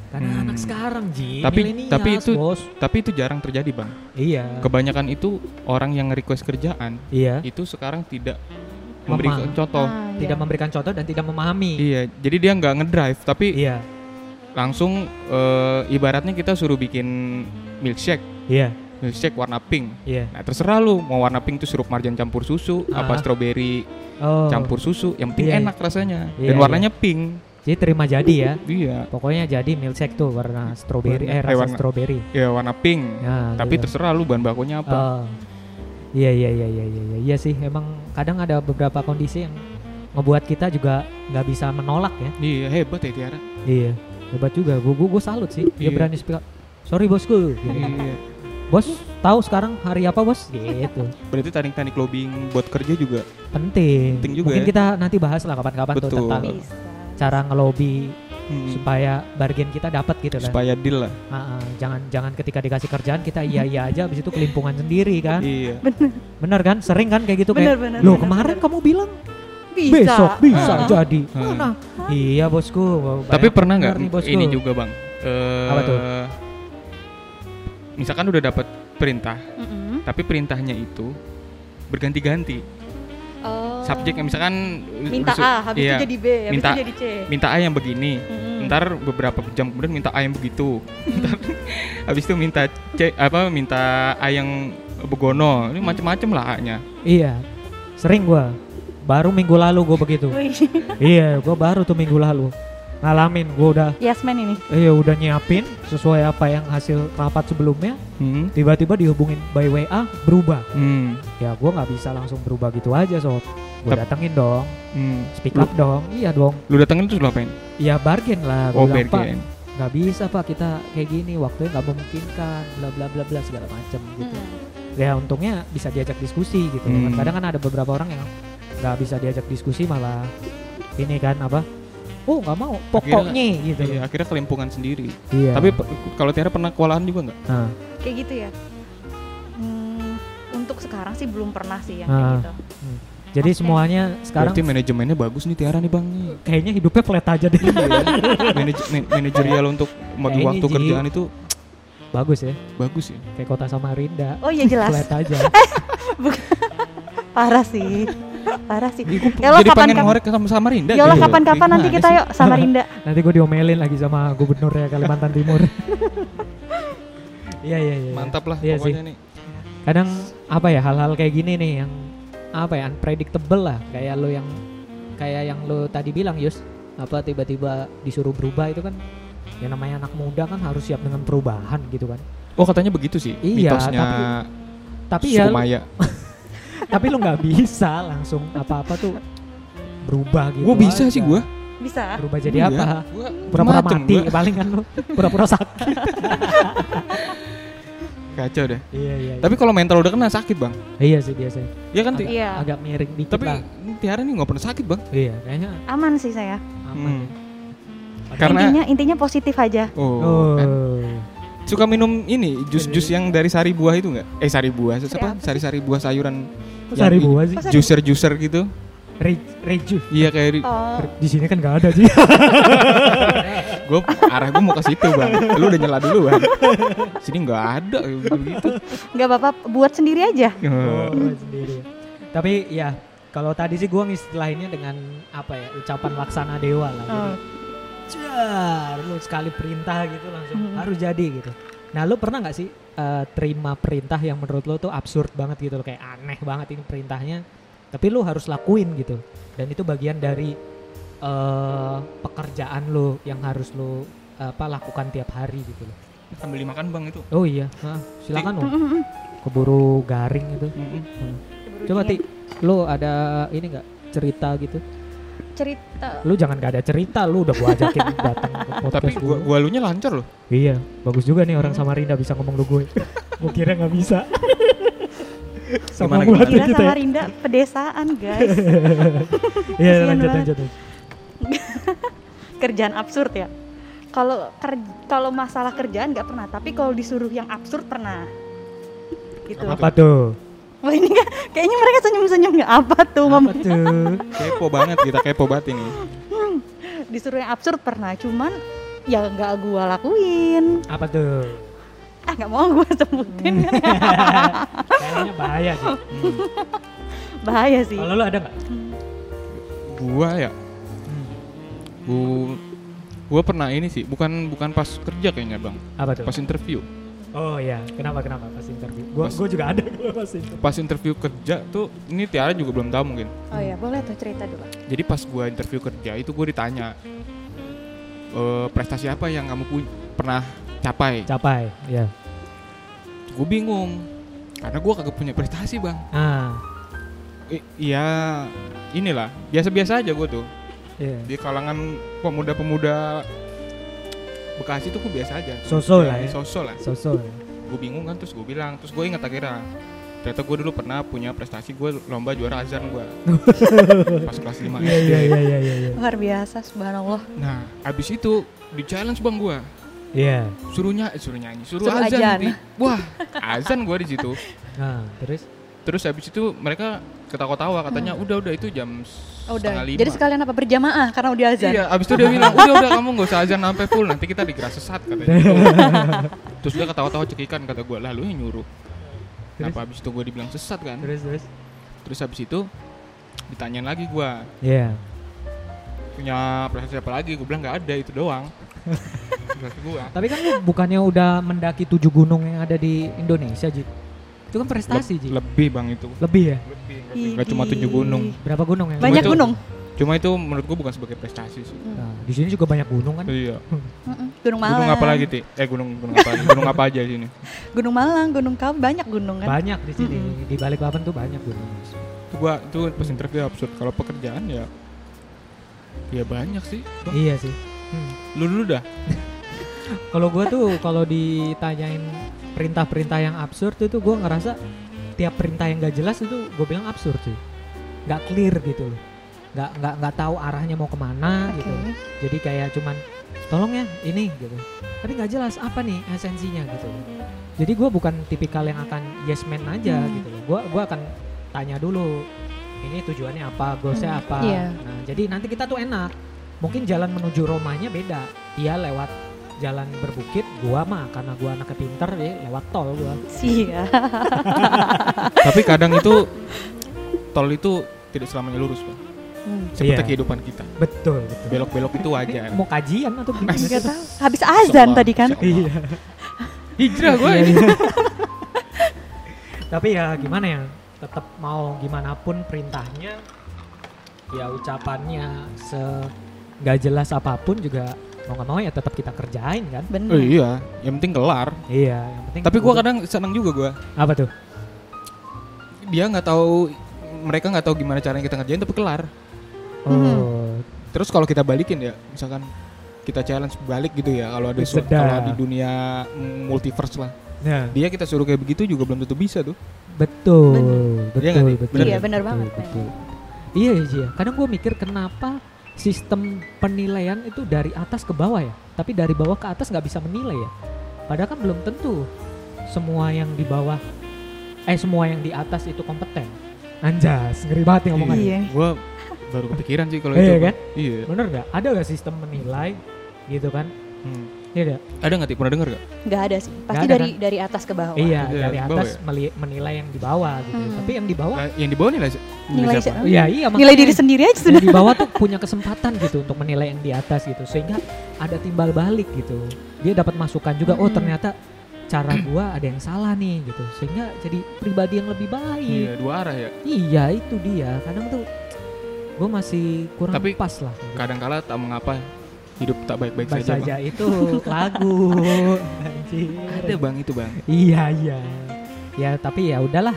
Karena Hmm. anak sekarang Ji, Tapi- tapi itu- bos. Tapi itu jarang terjadi, Bang. Iya. Kebanyakan itu orang yang request kerjaan iya. itu sekarang tidak Memang. memberikan contoh. ah, Tidak iya. memberikan contoh dan tidak memahami. Iya, jadi dia nggak ngedrive, tapi Iya. Langsung eh, ibaratnya kita suruh bikin milkshake, Iya. milkshake warna pink. Iya. Nah terserah lu mau warna pink tuh sirup marjan campur susu, apa Ah. strawberry Oh. campur susu, yang penting Iya, enak rasanya Iya, dan warnanya pink. Jadi terima jadi ya. Iya, Pokoknya jadi milkshake tuh warna strawberry Warna- eh eh, rasa warna- strawberry. ya warna pink. Ya, Tapi gitu. terserah lu bahan bakunya apa. Iya iya iya iya iya iya iya sih emang kadang ada beberapa kondisi yang ngebuat kita juga nggak bisa menolak ya. Iya hebat ya Tiara. Iya. Hebat juga. Gue gue salut sih. Dia Iya. berani speak up. Sorry bosku. Gitu. Iya. Bos tahu sekarang hari apa bos? Gitu. Berarti teknik-teknik lobbying buat kerja juga. Penting. Penting juga Mungkin ya. kita nanti bahas lah kapan-kapan tuh Betul. tentang bisa. cara ngelobi Hmm, supaya bargain kita dapat gitu kan. supaya deal lah. Ah, ah, jangan jangan ketika dikasih kerjaan kita iya iya aja habis itu kelimpungan sendiri kan. Iya. Bener kan? Sering kan kayak gitu Bener, kayak bener, Loh bener, kemarin bener. kamu bilang bisa. besok bisa Ah. jadi. Ah. Mana? Iya bosku. Tapi pernah nggak ini juga bang? Eh, Apa tuh? Misalkan udah dapat perintah, Mm-mm. tapi perintahnya itu berganti-ganti. Oh. Subjeknya misalkan minta udah su- A, habis iya, itu jadi B, habis minta- itu jadi C. minta A yang begini, Mm-mm. ntar beberapa jam kemudian minta A yang begitu, ntar habis itu minta C apa minta A yang begono, ini macem-macem lah A-nya. Iya. Sering gua. Baru minggu lalu gua begitu. Iya, gua baru tuh minggu lalu. Ngalamin gua udah Yasman ini. iya udah nyiapin sesuai apa yang hasil rapat sebelumnya, Hmm. tiba-tiba dihubungin by WA berubah. Hmm. Ya gua nggak bisa langsung berubah gitu aja sob. Gua Tep- datengin dong, Hmm. speak Lu- up dong. Iya dong. Lu datengin terus lu apain? Ya bargain lah. Oh, Gua bilang, Pak, bargain. nggak bisa pak kita kayak gini waktunya nggak memungkinkan bla bla bla bla segala macam gitu Mm. ya untungnya bisa diajak diskusi gitu Hmm. kadang kan ada beberapa orang yang nggak bisa diajak diskusi malah ini kan apa oh nggak mau pokoknya gitu Iya, akhirnya kelimpungan sendiri. iya Tapi kalau Tiara pernah kewalahan juga nggak? nah, Kayak gitu ya. Hmm, untuk sekarang sih belum pernah sih yang Ah. kayak gitu. jadi Oke. semuanya sekarang Berarti manajemennya bagus nih Tiara nih bang. nih. kayaknya hidupnya flat aja deh Manaj- man- manajerial untuk bagi waktu Ji. kerjaan itu bagus ya bagus ya kayak kota Samarinda Oh iya jelas. flat aja Parah sih. Parah sih. Ih, gua Ya Allah, jadi pengen kapan-kapan- ngorek sama Samarinda Ya Allah gitu. kapan-kapan nanti kita sih? yuk Samarinda. nanti gue diomelin lagi sama gubernur ya Kalimantan Timur iya iya iya mantap lah Iya pokoknya nih kadang apa ya hal-hal kayak gini nih yang apa ya unpredictable lah kayak lo yang kayak yang lo tadi bilang Yus apa tiba-tiba disuruh berubah itu kan yang namanya anak muda kan harus siap dengan perubahan gitu kan oh katanya begitu sih Iya, mitosnya tapi- tapi ya Sukumaya tapi lo nggak bisa langsung apa-apa tuh berubah gitu gua bisa sih aja. gua Bisa. berubah jadi Iya, apa gua pura-pura mati gua. palingan lo pura-pura sakit kacau deh iya iya tapi kalau mental udah kena sakit bang iya sih biasanya Iya kan agak, Iya. agak miring dikit tapi lah Tiara nih nggak pernah sakit bang iya kayaknya Aman sih saya. aman Hmm. ya. Karena- Intinya intinya positif aja. oh, oh, kan. suka minum ini jus-jus yang dari sari buah itu nggak eh sari buah Sari apa apa sih? sari-sari buah sayuran Kok sari buah sih? Juicer-juicer gitu? Re- reju. Iya kayak di, Oh, di sini kan nggak ada sih. Gue arah gue mau ke situ bang. Lu udah nyela dulu bang sini nggak ada gitu. Gitu nggak apa-apa buat sendiri aja. oh, sendiri. Tapi ya kalau tadi sih gua ngisilahinnya dengan apa ya ucapan laksana dewa lah. Oh. jadi jar lu sekali perintah gitu langsung Mhm. harus jadi gitu nah lu pernah nggak sih eh, terima perintah yang menurut lu tuh absurd banget gitu loh kayak aneh banget ini perintahnya tapi lu harus lakuin gitu. Dan itu bagian dari eh pekerjaan lu yang harus lu apa lakukan tiap hari gitu loh. Sambil dimakan bang itu? Oh iya. Hah, silakan Mm-mm. keburu garing itu Mm-mm. coba ti lu ada ini nggak cerita gitu cerita lu jangan gak ada cerita lu udah gua ajakin datang ke podcast tapi gua, gua lunya lancar loh iya bagus juga nih orang Samarinda bisa ngomong lu gue gua kira nggak bisa sama Gimana, gua gimana? kita ya. Samarinda pedesaan guys. iya lanjut lanjut lanjut. kerjaan absurd ya. Kalau ker- kalau masalah kerjaan nggak pernah, tapi kalau disuruh yang absurd pernah. Gitu. apa tuh Wah ini kan kayaknya mereka senyum-senyum. Nggak apa tuh? Apa ngomong. tuh? Kepo banget kita kepo banget ini. Disuruh yang absurd pernah, cuman ya nggak gua lakuin. apa tuh? Ah nggak mau gua sebutin, kayaknya bahaya sih. Bahaya sih. kalau lu ada nggak? Gua ya? Hmm, gua gua pernah ini sih bukan bukan pas kerja kayaknya bang. Apa tuh? Pas interview oh iya. Kenapa kenapa pas interview? Gua Pas- gua juga ada gua pas interview. Pas interview kerja tuh ini Tiara juga belum tahu mungkin. Oh ya boleh tuh cerita dulu. jadi pas gua interview kerja itu gua ditanya "Eh, prestasi apa yang kamu punya pernah capai? Capai ya gue bingung karena gua kagak punya prestasi bang. Ah. I- iya inilah biasa-biasa aja gue tuh. Iya. Di kalangan pemuda-pemuda Bekasi tuh gue biasa aja. So-so lah ya. sosok lah. Sosok gue bingung kan terus gue bilang terus gue ingat akhirnya. Ternyata gue dulu pernah punya prestasi gue lomba juara azan gue pas kelas 5 iya SD iya iya iya iya iya. Luar biasa, subhanallah. nah abis itu di challenge bang gue iya. Suruh nyanyi suruh nyanyi suruh, Suruh azan, ajan. Di. wah azan gue di situ. Nah terus? Terus habis itu mereka ketawa-tawa katanya udah udah itu jam Oh, udah. setengah lima Jadi sekalian apa berjamaah karena udah azan. Iya, abis itu dia bilang, udah udah kamu nggak usah azan sampai full, nanti kita digerak sesat katanya. Terus dia ketawa-tawa cekikan kata gue, lah lu yang nyuruh. Kenapa abis itu gue dibilang sesat kan? terus terus Terus abis itu ditanyain lagi gue, iya punya prestasi apa lagi? Gue bilang nggak ada itu doang. Gue. Tapi kan lu bukannya udah mendaki tujuh gunung yang ada di Indonesia, Ji? Itu kan prestasi, Ji. Lebih bang itu. Lebih ya? Lebih, Nggak cuma tujuh gunung. Berapa gunung yang? Banyak Cuma itu- gunung. Cuma itu menurut gue bukan sebagai prestasi sih. Nah, di sini juga banyak gunung kan? Iya. Gunung Malang. Gunung apa lagi ti? Eh gunung gunung apa? gunung apa aja di sini? Gunung Malang, Gunung Kau banyak gunung kan. Banyak di sini. Mm-mm. Di balik papan tuh banyak gunung. Itu gua itu pas interview absurd. Kalau pekerjaan ya, ya banyak sih. Bang. Iya sih. Hmm. Lu dulu dah. Kalau gua tuh kalau ditanyain perintah-perintah yang absurd itu gua ngerasa tiap perintah yang gak jelas itu gue bilang absurd sih. Gak clear gitu loh. Gak nggak nggak tahu arahnya mau ke mana Oke. gitu. Jadi kayak cuman tolong ya ini gitu. Tapi nggak jelas apa nih esensinya gitu. Jadi gue bukan tipikal yang akan yes man aja Hmm. gitu loh. Gue gua akan tanya dulu ini tujuannya apa, goalsnya Hmm, apa. iya. Nah jadi nanti kita tuh enak. Mungkin jalan menuju Romanya beda. Dia lewat jalan berbukit, gua mah karena gua anaknya pinter ya lewat tol gua. Sia. Tapi kadang itu tol itu tidak selamanya lurus, Bang. Hmm. Seperti Iya. kehidupan kita. Betul, betul. Belok-belok itu wajar. Mau kajian atau gimana? Nggak tahu. Habis azan tadi kan. Iya. Hijrah gue. Iya, iya. Tapi ya gimana ya, tetap mau gimana pun perintahnya, ya ucapannya se nggak jelas apa pun juga mau nggak mau ya tetap kita kerjain kan. Bener. Oh iya, yang penting kelar. Iya, yang penting. Tapi gua udah- kadang senang juga gua. apa tuh? Dia nggak tahu mereka nggak tahu gimana caranya kita ngerjain tapi kelar. Oh, Terus kalau kita balikin ya, misalkan kita challenge balik gitu ya kalau ada kalau di dunia multiverse lah. nah Dia kita suruh kayak begitu juga belum tentu bisa tuh. betul, Bener. betul, Iya betul. Iya, betul, banget. betul. Iya sih ya. Kadang gue mikir kenapa sistem penilaian itu dari atas ke bawah ya, tapi dari bawah ke atas nggak bisa menilai ya. Padahal kan belum tentu semua yang di bawah, eh semua yang di atas itu kompeten. Anjas, ngeri banget nih ngomongannya. Iya. Gua baru kepikiran sih kalau Iya itu. kan? Bang. Iya. Bener nggak? Ada nggak sistem menilai gitu kan? Hmm. Iya nggak? Ada nggak Ti? Pernah denger gak? Nggak ada sih. Pasti ada, dari dari atas ke bawah. Iya, Iya, dari bawah atas ya? meli- menilai yang di bawah gitu. Hmm. Tapi yang di bawah, Nah, yang di bawah nilai, Nilai siapa? iya iya Nilai diri sendiri aja yang sudah. di bawah tuh punya kesempatan gitu untuk menilai yang di atas gitu sehingga ada timbal balik gitu dia dapat masukan juga oh Mm-mm. ternyata cara gua ada yang salah nih gitu sehingga jadi pribadi yang lebih Iya, baik dua arah ya. iya itu dia kadang tuh gua masih kurang Tapi pas lah gitu. Kadang-kala tak mengapa hidup tak baik-baik Baik saja, saja Bang. itu lagu Ada Bang itu, Bang. iya iya ya tapi ya udahlah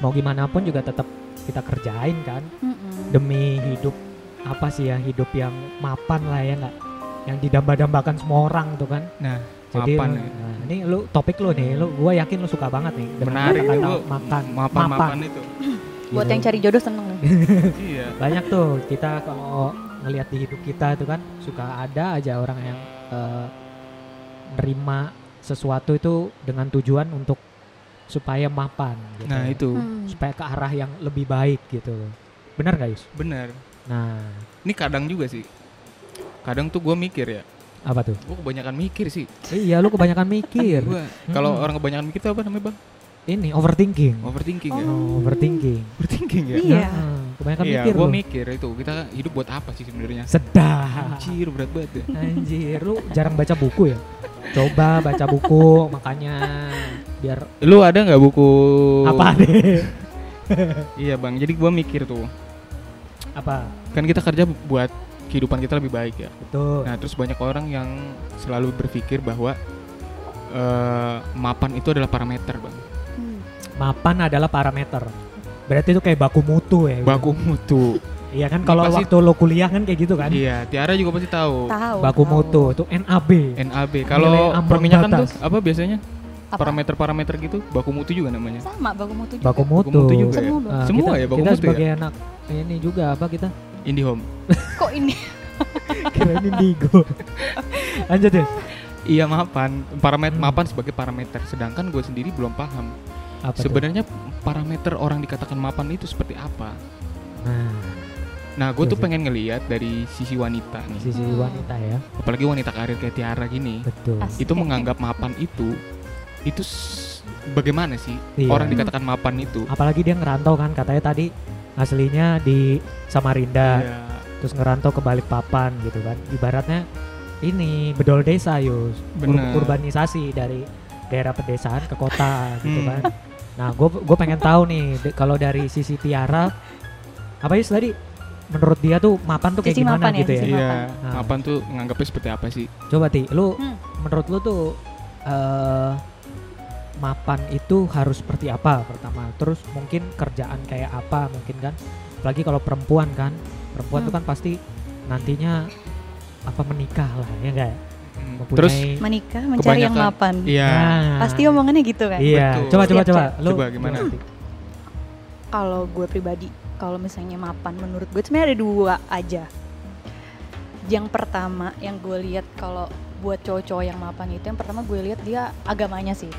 mau gimana pun juga tetap kita kerjain kan Mm-mm. demi hidup apa sih ya hidup yang mapan lah ya nggak yang didamba-dambakan semua orang tuh kan Nah, jadi mapan lu- ya. nah, ini lu topik lu nih lu gua yakin lu suka banget nih Menarik itu makan mapan, mapan itu. Buat gitu. yang cari jodoh seneng. iya. banyak tuh kita kalau ngelihat di hidup kita itu kan suka ada aja orang yang eh, nerima sesuatu itu dengan tujuan untuk supaya mapan gitu. Nah, itu Hmm. supaya ke arah yang lebih baik gitu benar gak Yus? benar. Nah Ini kadang juga sih. Kadang tuh gue mikir ya. apa tuh? Gue kebanyakan mikir sih. iya lu kebanyakan mikir Gua kalau Mm-mm. orang kebanyakan mikir itu apa namanya, Bang? Ini overthinking Overthinking ya. Oh, overthinking Overthinking ya. Iya. Nah, kebanyakan Iya, mikir gue lu. mikir itu kita hidup buat apa sih sebenarnya? Sedap. Anjir, berat banget ya. Anjir, lu jarang baca buku ya? Coba baca buku, makanya biar Lu ada nggak buku apa deh? Iya bang, jadi gua mikir tuh, Apa? kan kita kerja buat kehidupan kita lebih baik ya. Betul. Nah terus banyak orang yang selalu berpikir bahwa eh, mapan itu adalah parameter bang. Mapan adalah parameter. Berarti itu kayak baku mutu ya? baku mutu. Iya kan kalau Pasti- waktu lo kuliah kan kayak gitu kan? Iya, Tiara juga pasti tahu. Tahu. Baku tahu. mutu itu NAB. NAB. Kalau perminyakan tuh apa biasanya? Parameter-parameter gitu, baku mutu juga namanya. Sama baku mutu juga. Baku mutu. mutu juga ya? Semua dong. Ah, Semua kita, ya baku kita mutu ya? sebagai anak ini juga apa kita? IndiHome. Kok ini? Kira indigo. Lanjut ya. Iya mapan, parameter Hmm. mapan sebagai parameter. Sedangkan gue sendiri belum paham. Apa tuh? Sebenarnya parameter orang dikatakan mapan itu seperti apa? Nah, Nah, gue Iya tuh sih. pengen ngeliat dari sisi wanita nih. sisi Hmm. wanita ya. Apalagi wanita karir kayak Tiara gini. Betul. Asik. Itu menganggap mapan itu itu bagaimana sih Iya. orang dikatakan mapan itu? apalagi dia ngerantau kan katanya tadi aslinya di Samarinda Iya. terus ngerantau ke Balikpapan gitu kan ibaratnya ini bedol desa yus Ur- Bener. urbanisasi dari daerah pedesaan ke kota gitu Hmm. kan nah gue gue pengen tahu nih kalau dari sisi Tiara apa yus tadi menurut dia tuh mapan tuh kayak Sisi gimana mapan ya, gitu ya, sisi Iya, mapan. Nah. mapan tuh menganggapnya seperti apa sih? coba ti lu Hmm. menurut lu tuh eh mapan itu harus seperti apa pertama terus mungkin kerjaan kayak apa mungkin kan apalagi kalau perempuan kan perempuan Hmm. tuh kan pasti nantinya apa menikah lah ya enggak mempunyai Terus Menikah mencari yang mapan. iya. Nah, Pasti omongannya gitu kan. iya Betul. coba coba coba lu Coba gimana? Ti? Kalau gue pribadi, kalau misalnya mapan menurut gue sebenarnya ada dua aja. Yang pertama yang gue lihat kalau buat cowok-cowok yang mapan itu yang pertama gue lihat dia agamanya sih.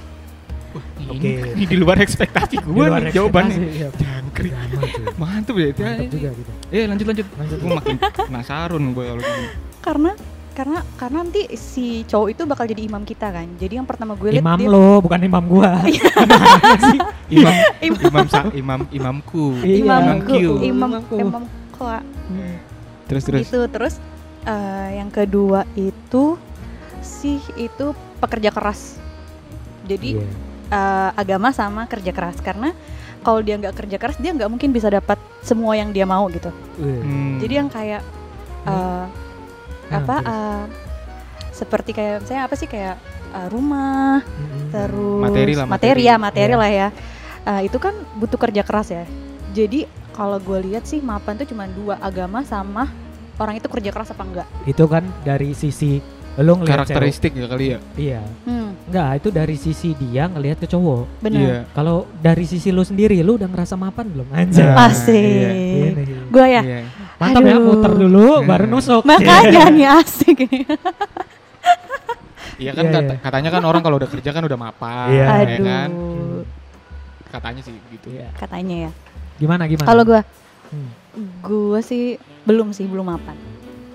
Wah, Oke. ini, ini di luar ekspektasi Di gue luar nih jawabannya. ekspektasi, iya. Jangkrik. Mantap ya. Tiara. Mantap juga gitu Eh lanjut lanjut. Lanjut. Gue makin penasaran gue kalau gini. Karena karena karena nanti si cowok itu bakal jadi imam kita kan jadi yang pertama gue lihat Imam dia lo, bukan imam gua. imam imam sa, imam imamku Iya. imamku Imamku. imam Imamku. imam kok terus terus itu terus eh, yang kedua itu sih itu pekerja keras jadi Iya. eh, agama sama kerja keras karena kalau dia nggak kerja keras dia nggak mungkin bisa dapat semua yang dia mau gitu Iya. Hmm. jadi yang kayak eh, Nah, apa terus. eh, seperti kayak saya apa sih kayak eh, rumah Mm-mm. terus Materi lah, materi, materi. ya materi Iya. lah ya Eh, itu kan butuh kerja keras ya jadi kalau gue lihat sih mapan tuh cuma dua agama sama orang itu kerja keras apa enggak Itu kan dari sisi lo ngelihat cewek. karakteristik ya kali ya Iya. hmm, Enggak, itu dari sisi dia ngelihat ke cowok. benar Iya. Kalau dari sisi lu sendiri, lu udah ngerasa mapan belum? Anjay. Nah, asik Ini. gue ya Iya. Mantap ya, muter dulu baru nusuk. makanya nih asik Iya kan Iya, kata- iya. katanya kan orang kalau udah kerja kan udah mapan, Iya. ya aduh kan? Katanya sih gitu. Iya. katanya ya Gimana gimana? kalau gue Hmm. gue sih belum sih belum mapan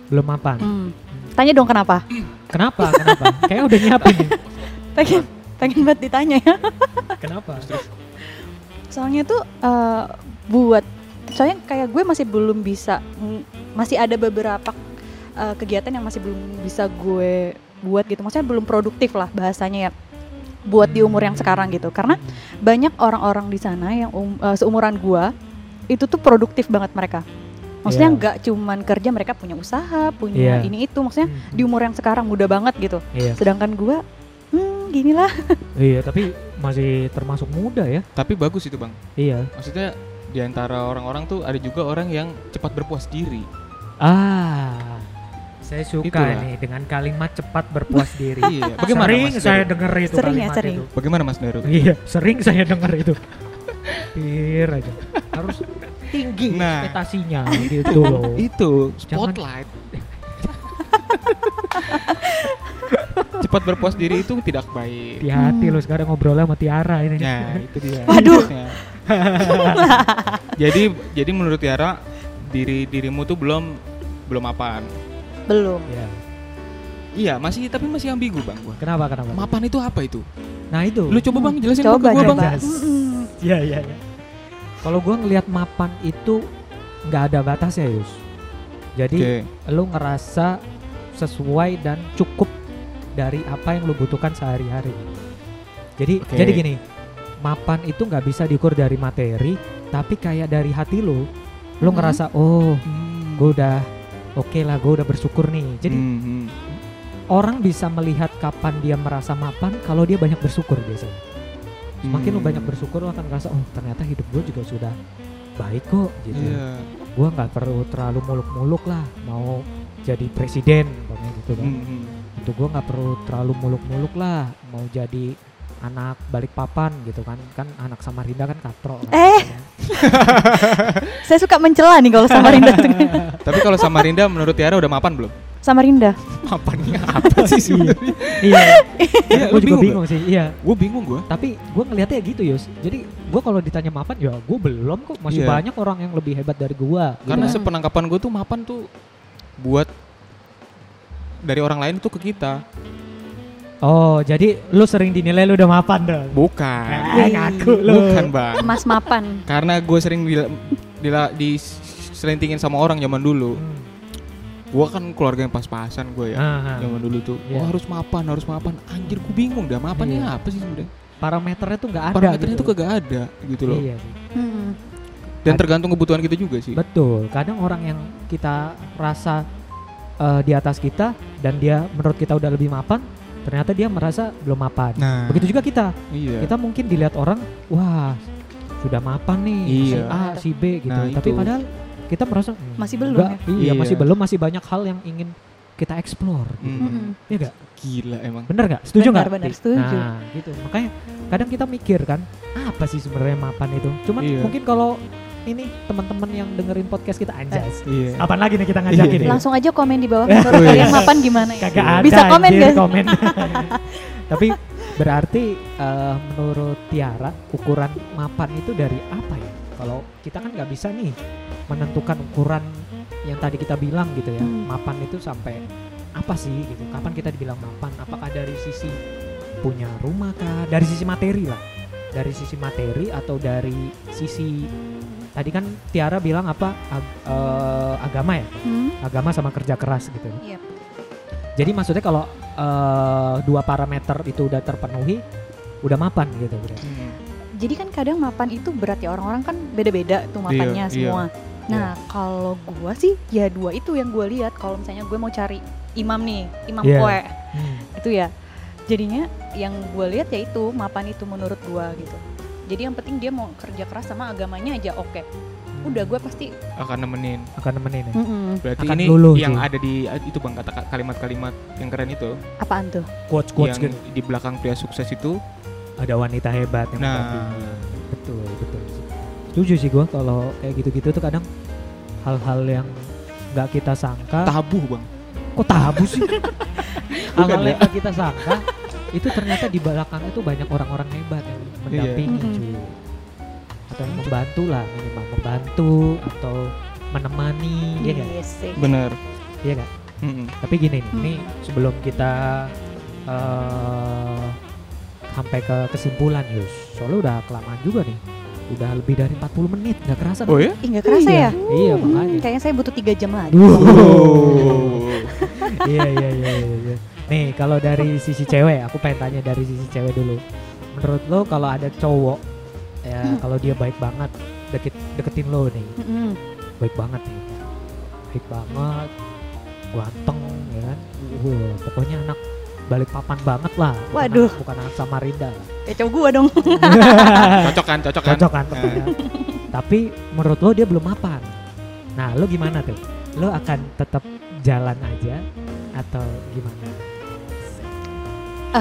belum mapan. Hmm. tanya dong kenapa Kenapa? Kenapa? Kayak udah nyiapin nih. pengen pengen banget ditanya ya Kenapa? soalnya tuh eh, buat soalnya kayak gue masih belum bisa masih ada beberapa eh, kegiatan yang masih belum bisa gue buat gitu maksudnya belum produktif lah bahasanya ya buat di umur yang sekarang gitu karena banyak orang-orang di sana yang um- eh, seumuran gue itu tuh produktif banget mereka maksudnya Iya. nggak cuman kerja mereka punya usaha punya Iya. ini itu maksudnya Hmm. di umur yang sekarang muda banget gitu Iya. sedangkan gue hmm gini lah Iya, tapi masih termasuk muda ya. Tapi bagus itu bang. Iya. Maksudnya di antara orang-orang tuh ada juga orang yang cepat berpuas diri. Ah. Saya suka Itulah. nih dengan kalimat cepat berpuas diri. Iya. Bagaimana sering Mas saya dengar itu Sering ya, kalimat sering. itu. Bagaimana Mas Daru? Iya, sering saya dengar itu. Pikir aja. Harus tinggi Nah. ekspektasinya gitu loh. Itu spotlight. cepat berpuas diri itu tidak baik. Hati-hati Hmm. lo sekarang ngobrolnya sama Tiara ini. Nah, itu dia. Waduh. Jadi jadi menurut Tiara diri dirimu tuh belum belum apaan. belum Iya. Iya, masih tapi masih ambigu, Bang. Gua. Kenapa kenapa? Mapan itu apa itu? Nah itu. Lu coba Bang jelasin coba ke gua, Bang. coba Jelas. Mm-mm. Iya iya. iya. Kalau gua ngelihat mapan itu nggak ada batasnya Yus. Jadi Oke. lu ngerasa sesuai dan cukup dari apa yang lu butuhkan sehari-hari. Jadi Oke. jadi gini, mapan itu nggak bisa diukur dari materi, tapi kayak dari hati lu, lu Mhm. ngerasa oh Hmm. gue udah oke lah, gue udah bersyukur nih. Jadi Hmm, hmm. orang bisa melihat kapan dia merasa mapan kalau dia banyak bersyukur biasanya. Semakin Hmm. banyak bersyukur lu akan ngerasa oh ternyata hidup gue juga sudah baik kok gitu. Iya. Gue nggak perlu terlalu muluk-muluk lah mau jadi presiden pokoknya gitu kan. Hmm, hmm. Itu gue nggak perlu terlalu muluk-muluk lah mau jadi anak balik papan gitu kan kan anak Samarinda kan katro kan. Eh. saya suka mencela nih kalau Samarinda Tapi kalau Samarinda menurut Tiara udah mapan belum? Samarinda Mapannya apa sih sebenarnya? iya Iya, gue lu juga bingung bingung sih iya Gue bingung gue. tapi gue ngeliatnya gitu Yus jadi gue kalau ditanya mapan ya gue belum kok masih Iya. banyak orang yang lebih hebat dari gue Karena Hmm. sepenangkapan gue tuh mapan tuh buat dari orang lain tuh ke kita. Oh jadi lu sering dinilai lu udah mapan dong Bukan. Eh, ngaku lu Bukan bang. Mas Mapan Karena gue sering dila, dila, diselentingin sama orang zaman dulu. Hmm. Gue kan keluarga yang pas-pasan gue ya. Ah, ah. Zaman dulu tuh, Iya. oh harus mapan, harus mapan. Anjir, gue bingung dah mapannya Iya. apa sih sebenarnya? parameternya tuh nggak ada Parameternya gitu. tuh kagak ada gitu loh. iya sih. Hmm. Dan tergantung kebutuhan kita juga sih. betul kadang orang yang kita rasa eh, di atas kita dan dia menurut kita udah lebih mapan ternyata dia merasa belum mapan Nah, begitu juga kita iya. kita mungkin dilihat orang wah sudah mapan nih si Iya. A si B gitu Nah, tapi itu. padahal kita merasa "Hmm, Masih belum enggak, ya?" iya Iya. masih belum masih banyak hal yang ingin kita explore gitu. Hmm. Mm-mm. ya enggak Gila emang. bener nggak setuju nggak Benar, benar, setuju. nah gitu makanya kadang kita mikir kan apa sih sebenarnya mapan itu cuman Iya. mungkin kalau ini teman-teman yang dengerin podcast kita anjas Iya. Apaan lagi nih kita ngajakin ya? langsung aja komen di bawah menurut kalian Mapan gimana ya Kagak ada bisa komen guys komen. Tapi berarti eh, menurut Tiara ukuran mapan itu dari apa ya? Kalau kita kan nggak bisa nih menentukan ukuran yang tadi kita bilang gitu ya. Hmm. Mapan itu sampai apa sih gitu kapan kita dibilang mapan apakah dari sisi punya rumah kah dari sisi materi lah dari sisi materi atau dari sisi tadi kan Tiara bilang apa ag- eh, agama ya Hmm, agama sama kerja keras gitu Iya. jadi maksudnya kalau eh, dua parameter itu udah terpenuhi udah mapan gitu berarti. Hmm. Jadi kan kadang mapan itu berat ya orang-orang kan beda-beda tuh mapannya Iya, semua. Nah kalau gua sih ya dua itu yang gua lihat kalau misalnya gue mau cari imam nih, imam Iya. poe Hmm. itu ya. Jadinya yang gue lihat ya itu mapan itu menurut gua gitu. Jadi yang penting dia mau kerja keras sama agamanya aja oke. Udah gue pasti akan nemenin akan nemenin ya mm-mm. berarti Akan ini luluh yang tuh. ada di itu bang kata kalimat-kalimat yang keren itu apaan tuh? quotes quotes yang gitu di belakang pria sukses itu ada wanita hebat yang nah mendampingi. betul betul setuju sih gua kalau kayak gitu-gitu tuh kadang hal-hal yang nggak kita sangka tabu bang kok tabu sih hal-hal ya? yang nggak kita sangka itu ternyata di belakang itu banyak orang-orang hebat yang mendampingi Mhm. cuy. Atau yang membantu lah minimal membantu atau menemani ya kan bener iya kan Mm-mm. tapi gini nih Hmm. ini sebelum kita eh sampai ke kesimpulan Yus. Soalnya udah kelamaan juga nih. Udah lebih dari 40 menit nggak kerasa oh ya Ih nggak kerasa iya, ya? iya Hmm, makanya kayaknya saya butuh tiga jam lagi. iya iya iya iya, iya. Nih kalau dari sisi cewek aku pengen tanya dari sisi cewek dulu. Menurut lo kalau ada cowok ya Hmm. kalau dia baik banget deket deketin lo nih. Mm-mm. baik banget nih. Baik banget ganteng ya kan? Wah, pokoknya anak balik papan banget lah. Bukan Waduh. anak- bukan anak Samarinda lah. Ya cowok gua dong. cocok kan cocok kan? Cocok kan pokoknya. tapi menurut lo dia belum mapan. Nah lo gimana tuh? Lo akan tetap jalan aja atau gimana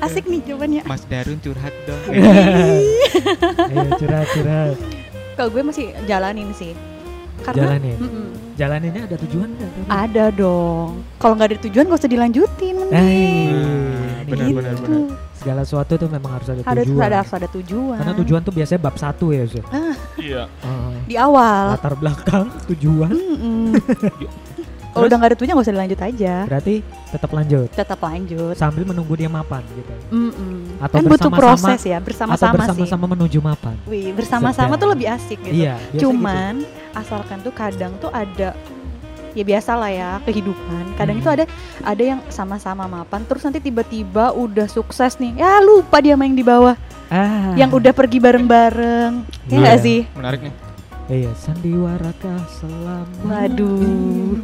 Asik nih jawabannya. Mas Darun curhat dong ayo curhat curhat Kalau gue masih jalanin sih. Karena jalanin Mm-mm. jalaninnya ada tujuan nggak ada dong. Kalau nggak ada tujuan gak usah dilanjutin. Eh, Nah, ini benar, gitu. benar, benar. segala sesuatu tuh memang harus ada Harus tujuan ada harus ada tujuan. karena tujuan tuh biasanya bab satu ya Zul. iya Eh, di awal. latar belakang tujuan Mm-mm. Kalau udah nggak ada tujuan gak usah dilanjut aja. berarti tetap lanjut Tetap lanjut. sambil menunggu dia mapan gitu Mm-mm. Atau kan butuh bersama-sama- proses ya, bersama-sama sih. bersama-sama menuju mapan Wih, bersama-sama tuh lebih asik gitu. iya biasa Cuman asalkan tuh kadang tuh ada ya biasa lah ya kehidupan. Kadang Hmm. itu ada ada yang sama-sama mapan terus nanti tiba-tiba udah sukses nih. Ya lupa dia main di bawah. gitu. ah Yang udah pergi bareng-bareng. Ya Iya. nggak sih? menarik nih iya sandiwarakah selama Waduh.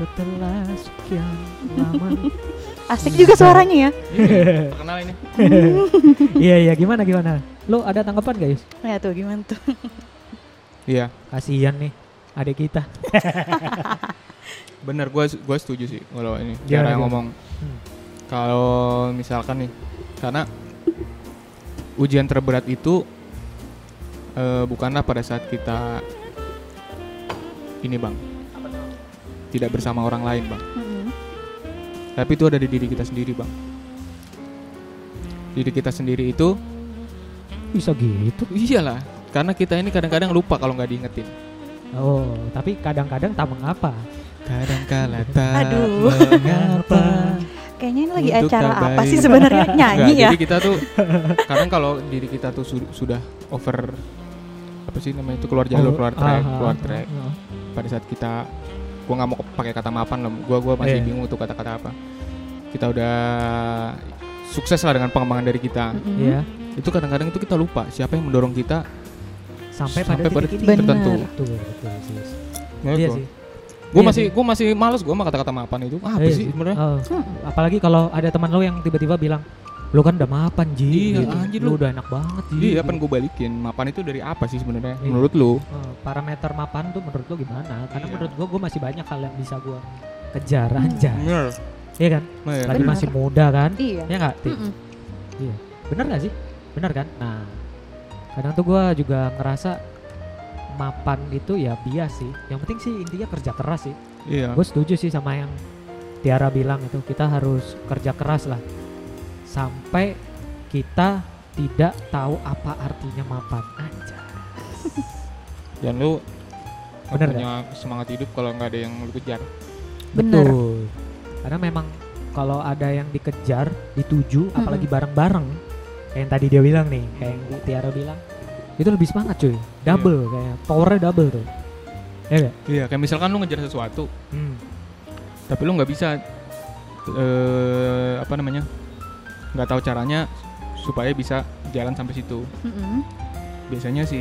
Setelah sekian lama. Asik juga suaranya ya. terkenal ini. Iya iya. Gimana gimana? Lo ada tanggapan gak Yus? Ya tuh. Gimana tuh? iya. Kasihan nih adik kita. Bener gue gue setuju sih kalau ini. Gimana, cara yang ngomong. Hmm. kalau misalkan nih karena ujian terberat itu eh, bukanlah pada saat kita ini bang tidak bersama orang lain bang Mm-mm. tapi itu ada di diri kita sendiri bang diri kita sendiri itu bisa gitu iyalah karena kita ini kadang-kadang lupa kalau nggak diingetin oh tapi kadang-kadang tak mengapa kadang kala tak Aduh. mengapa Kayaknya ini lagi Untuk acara apa baik. sih sebenarnya nyanyi Nggak, ya? Jadi kita tuh kadang kalau diri kita tuh su- sudah over apa sih namanya itu keluar jalur, Oh, keluar track, keluar track. Pada saat kita gua nggak mau pakai kata mapan loh. Gua gua masih Iya. bingung tuh kata-kata apa. Kita udah sukses lah dengan pengembangan dari kita. Mm-mm. Iya, Itu kadang-kadang itu kita lupa siapa yang mendorong kita sampai pada Sampai pada titik titik ini. tertentu. Betul, betul, sih. Ya Iya sih. Gua Iya masih sih. gua masih males gua sama kata-kata mapan itu. Ah, apa Iya sih sebenarnya? Oh, apalagi kalau ada teman lo yang tiba-tiba bilang, lo kan udah mapan Ji, Iya, gitu. anjir lo lu. udah enak banget Ji. Iya, apa gue balikin? Mapan itu dari apa sih sebenarnya? Iya. Menurut lu? Oh, parameter mapan tuh menurut lo gimana? Karena Iya. menurut gua, gua masih banyak hal yang bisa gua kejar Hmm. aja. Bener. Iya kan? Iya. Lagi Benar. masih muda kan? Iya. Ya nggak? Ti? Mm-mm. Bener gak sih? Bener kan? Nah, kadang tuh gua juga ngerasa mapan itu ya bias sih. Yang penting sih intinya kerja keras sih. Iya. Gue setuju sih sama yang Tiara bilang itu kita harus kerja keras lah sampai kita tidak tahu apa artinya mapan aja. Dan lu Bener punya semangat hidup kalau nggak ada yang lu kejar. Bener. Betul. Karena memang kalau ada yang dikejar, dituju, apalagi bareng-bareng, kayak yang tadi dia bilang nih, kayak yang Tiara bilang, itu lebih semangat cuy, double kayak powernya double tuh. Ya gak? Iya, kayak misalkan lu ngejar sesuatu, Hmm. tapi lu nggak bisa eh apa namanya? Nggak tahu caranya supaya bisa jalan sampai situ. Mm-mm. Biasanya si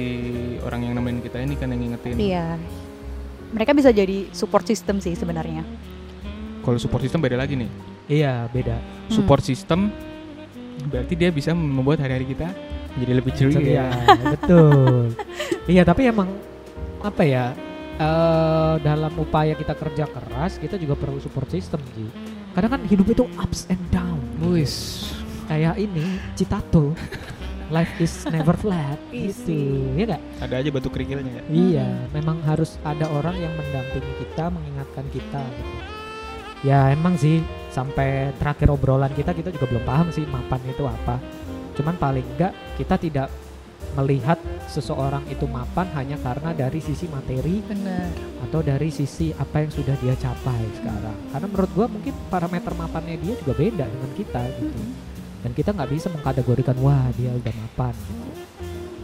orang yang nemenin kita ini kan yang ngingetin. Iya. Mereka bisa jadi support system sih sebenarnya. Kalau support system beda lagi nih. Iya beda. Hmm. Support system berarti dia bisa membuat hari-hari kita menjadi lebih Iya ceria. betul. iya tapi emang apa ya? eh dalam upaya kita kerja keras, kita juga perlu support system Ji. Kadang kan hidup itu ups and down. Wis. Kayak ini Citato. Life is never flat gitu. Iya gak? Ada aja batu kerikilnya ya. Iya, memang harus ada orang yang mendampingi kita, mengingatkan kita gitu. Ya emang sih sampai terakhir obrolan kita kita juga belum paham sih mapan itu apa. Cuman paling enggak kita tidak melihat seseorang itu mapan hanya karena dari sisi materi Bener. atau dari sisi apa yang sudah dia capai sekarang. Karena menurut gua mungkin parameter mapannya dia juga beda dengan kita gitu. Dan kita nggak bisa mengkategorikan wah dia udah mapan gitu.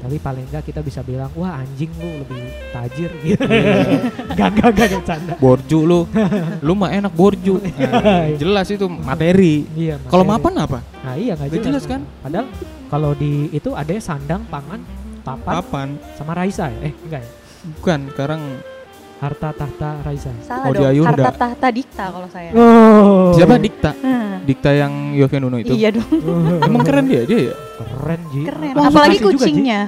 Tapi paling enggak kita bisa bilang wah anjing lu lebih tajir gitu. gak gak gak gak canda. Borju lu. lu mah enak borju. Nah, jelas itu materi. Iya. Kalau mapan apa? Nah iya nggak Nggak jelas, jelas kan? Padahal kalau di itu ada sandang, pangan, papan, Papan. sama Raisa ya? Eh enggak ya? Bukan, sekarang Harta tahta Raisa. Salah Odi dong. Harta tahta dikta kalau saya. Oh. siapa Dikta? Hah, Dikta yang Yovie Nuno itu. Iya dong. Emang keren dia, dia ya? Keren Ji. Keren. Wah, Apalagi Bekasi juga, Ji. kucingnya.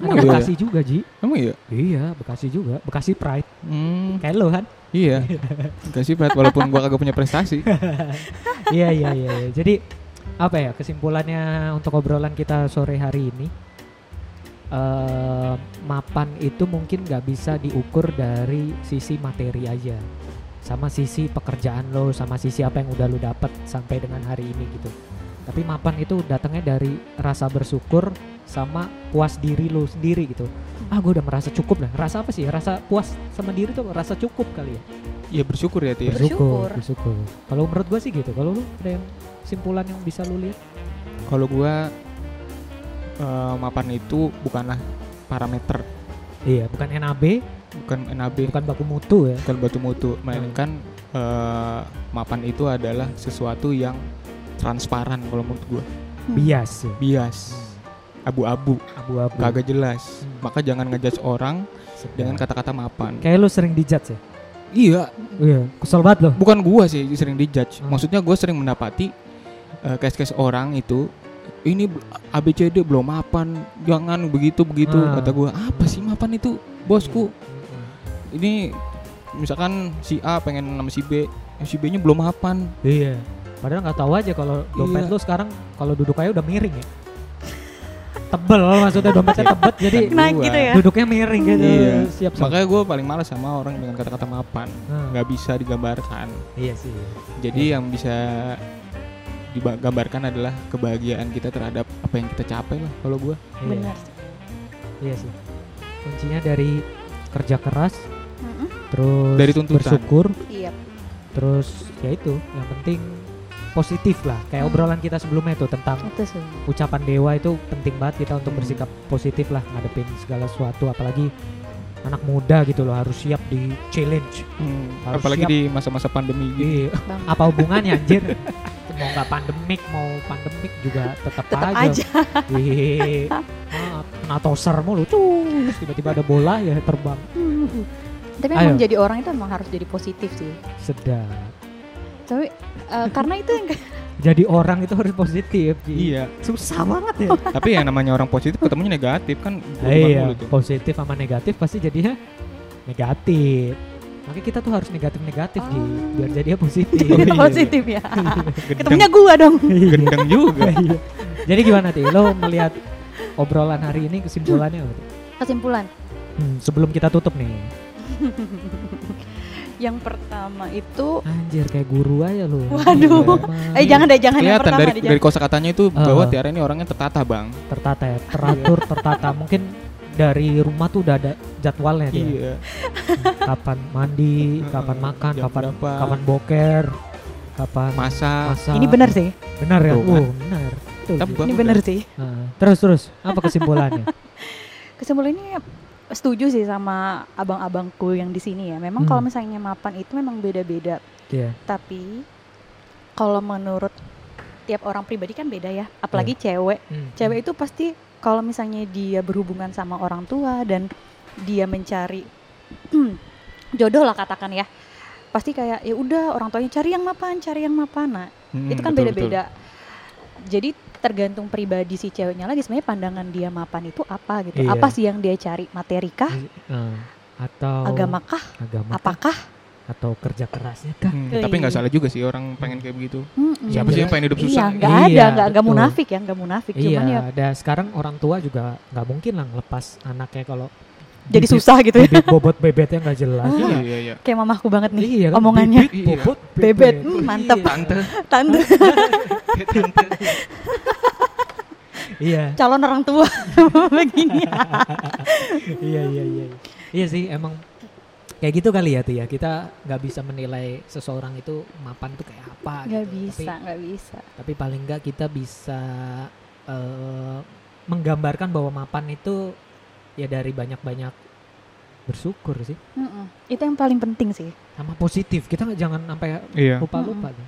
Oh, iya. Bekasi juga Ji. Emang iya? Iya Bekasi juga. Bekasi Pride. Hmm, Kayak lo kan? iya. Kasih berat walaupun gua kagak punya prestasi. iya iya iya. iya. Jadi apa ya kesimpulannya untuk obrolan kita sore hari ini? Eh mapan itu mungkin nggak bisa diukur dari sisi materi aja, sama sisi pekerjaan lo, sama sisi apa yang udah lo dapet sampai dengan hari ini gitu. Tapi mapan itu datangnya dari rasa bersyukur sama puas diri lo sendiri gitu. Ah gue udah merasa cukup lah. Rasa apa sih? Rasa puas sama diri tuh rasa cukup kali ya. Iya bersyukur ya, Tia. Bersyukur. bersyukur. Kalau menurut gua sih gitu. Kalau lu ada yang simpulan yang bisa lu lihat? Kalau gua eh, mapan itu bukanlah parameter, Iya, bukan NAB, bukan NAB, bukan baku mutu ya. bukan batu mutu, melainkan eh, mapan itu adalah sesuatu yang transparan kalau menurut gua. Hmm. Bias ya. Bias, abu-abu, Abu-abu. kagak jelas. Hmm. Maka jangan ngejudge orang Sedap. dengan kata-kata mapan. Kayak lu sering dijudge ya? Iya, Iya, kesel banget loh. bukan gua sih sering dijudge. Hmm. Maksudnya gua sering mendapati eh, case-case orang itu ini b- ABCD belum mapan, jangan begitu begitu Ah. kata gua. Apa sih mapan itu, bosku? Mm-mm. Ini misalkan si A pengen sama si B, eh, si B-nya belum mapan. Iya. Padahal nggak tahu aja kalau dompet Iya. lu sekarang kalau duduk aja udah miring ya. Tebel maksudnya dompetnya tebet jadi Naik Gua. gitu ya. duduknya miring gitu. Iya. Siap siap. Makanya gua paling malas sama orang dengan kata-kata mapan, Nah, nggak bisa digambarkan. iya sih. Jadi yang bisa digambarkan adalah kebahagiaan kita terhadap apa yang kita capai lah kalau gua. Iya. Benar. sih. Iya sih. Kuncinya dari kerja keras, Mm-mm. terus Dari tuntutan. bersyukur, Iya. terus ya itu yang penting positif lah. Kayak Hmm. obrolan kita sebelumnya itu tentang Itu sih. ucapan dewa itu penting banget kita untuk Hmm. bersikap positif lah ngadepin segala sesuatu apalagi anak muda gitu loh harus siap di challenge. Harus Apalagi siap. di masa-masa pandemi. Iya. Bang. Apa hubungannya anjir? mau nggak pandemik mau pandemik juga tetap Tetap aja. aja. Iya. Ah, toser mulu tuh. Tiba-tiba ada bola ya terbang. Tapi Ayo. emang jadi orang itu emang harus jadi positif sih. Sedap. Tapi eh, karena itu yang kayak Jadi orang itu harus positif. Ji. Iya. Susah banget ya. Tapi yang namanya orang positif ketemunya negatif kan iya, mulu tuh. positif sama negatif pasti jadinya negatif. Makanya kita tuh harus negatif-negatif Ji, Oh. biar jadinya positif. iya. positif ya. Ketemunya gua dong. gendeng juga. Iya. Jadi gimana Ti? Lo melihat obrolan hari ini kesimpulannya apa? Kesimpulan. Hmm, sebelum kita tutup nih. Yang pertama itu Anjir kayak guru aja lo. Waduh. eh jangan deh jangan yang Kelihatan pertama dari deh. dari kosakatanya itu bahwa Ah. Tiara ini orangnya tertata, Bang. tertata ya, teratur, tertata. Mungkin dari rumah tuh udah ada jadwalnya dia. Iya. Kapan mandi, kapan makan, jam kapan berapa. kapan boker, kapan Masak. masak. Ini benar sih. Benar ya? Tuh kan. Oh, benar. Betul. Ini benar sih. Nah, terus terus apa kesimpulannya? Kesimpulannya setuju sih sama abang-abangku yang di sini ya. Memang Hmm. kalau misalnya mapan itu memang beda-beda. Iya. Tapi kalau menurut tiap orang pribadi kan beda ya. Apalagi cewek. Hmm. Cewek itu pasti kalau misalnya dia berhubungan sama orang tua dan dia mencari jodoh lah katakan ya. Pasti kayak ya udah orang tuanya cari yang mapan, cari yang mapan. Nah, Hmm, itu kan betul, beda-beda. Jadi tergantung pribadi si ceweknya lagi sebenarnya pandangan dia mapan itu apa gitu. Iya. Apa sih yang dia cari? Materi kah? Eh, atau Agama kah? agama kah? Apakah? Atau kerja kerasnya kah? Hmm, Iya. tapi nggak salah juga sih orang pengen kayak begitu. Mm-mm. Siapa sih yang pengen hidup Iya, susah? nggak Iya, ada, nggak munafik ya, nggak munafik. Cuman iya, ya ada sekarang orang tua juga nggak mungkin lah ngelepas anaknya kalau jadi bibit- susah gitu ya. bibit bobot bebetnya nggak jelas. Ah. Iya, Iya. iya, iya. Kayak mamahku banget nih Iya kan, omongannya. bibit, bobot, Bebet, hmm, mantep. Iya. Tante, Tante tante. Iya, calon orang tua begini. iya, iya, iya. Iya sih, emang kayak gitu kali ya tuh ya. Kita nggak bisa menilai seseorang itu mapan tuh kayak apa. Nggak gitu. bisa, Tapi, nggak bisa. tapi paling nggak kita bisa eh, menggambarkan bahwa mapan itu ya dari banyak-banyak bersyukur sih, Mm-mm. Itu yang paling penting sih. sama positif. Kita nggak jangan sampai Iya. lupa-lupa tuh.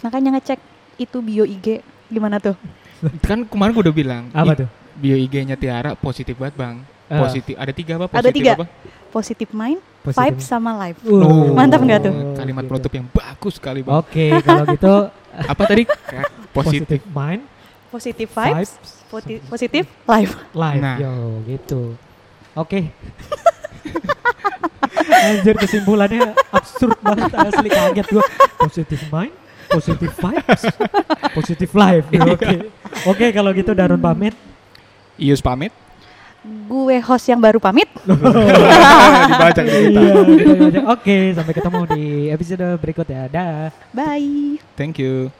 Makanya ngecek itu bio IG gimana tuh? Kan kemarin gue udah bilang. Apa tuh? Bio IG-nya Tiara positif banget bang. Eh, Positif. Ada tiga apa? Ada Positif tiga. Apa? Positive mind, positif. vibe sama life. Uh, Mantap nggak tuh? Kalimat gitu. penutup yang bagus sekali bang. Oke, kalau gitu Apa tadi? Positif. positive mind, Positive vibes, vibes, positive life. life. Nah. Yo, gitu. Oke. Anjir kesimpulannya absurd banget asli kaget gua. Positive mind, positive vibes, positive life. Oke. Oke, kalau gitu Darun pamit. Ius pamit. Gue host yang baru pamit. Dibaca kita. Iya. Oke, sampai ketemu di episode berikutnya. Dah. Bye. Thank you.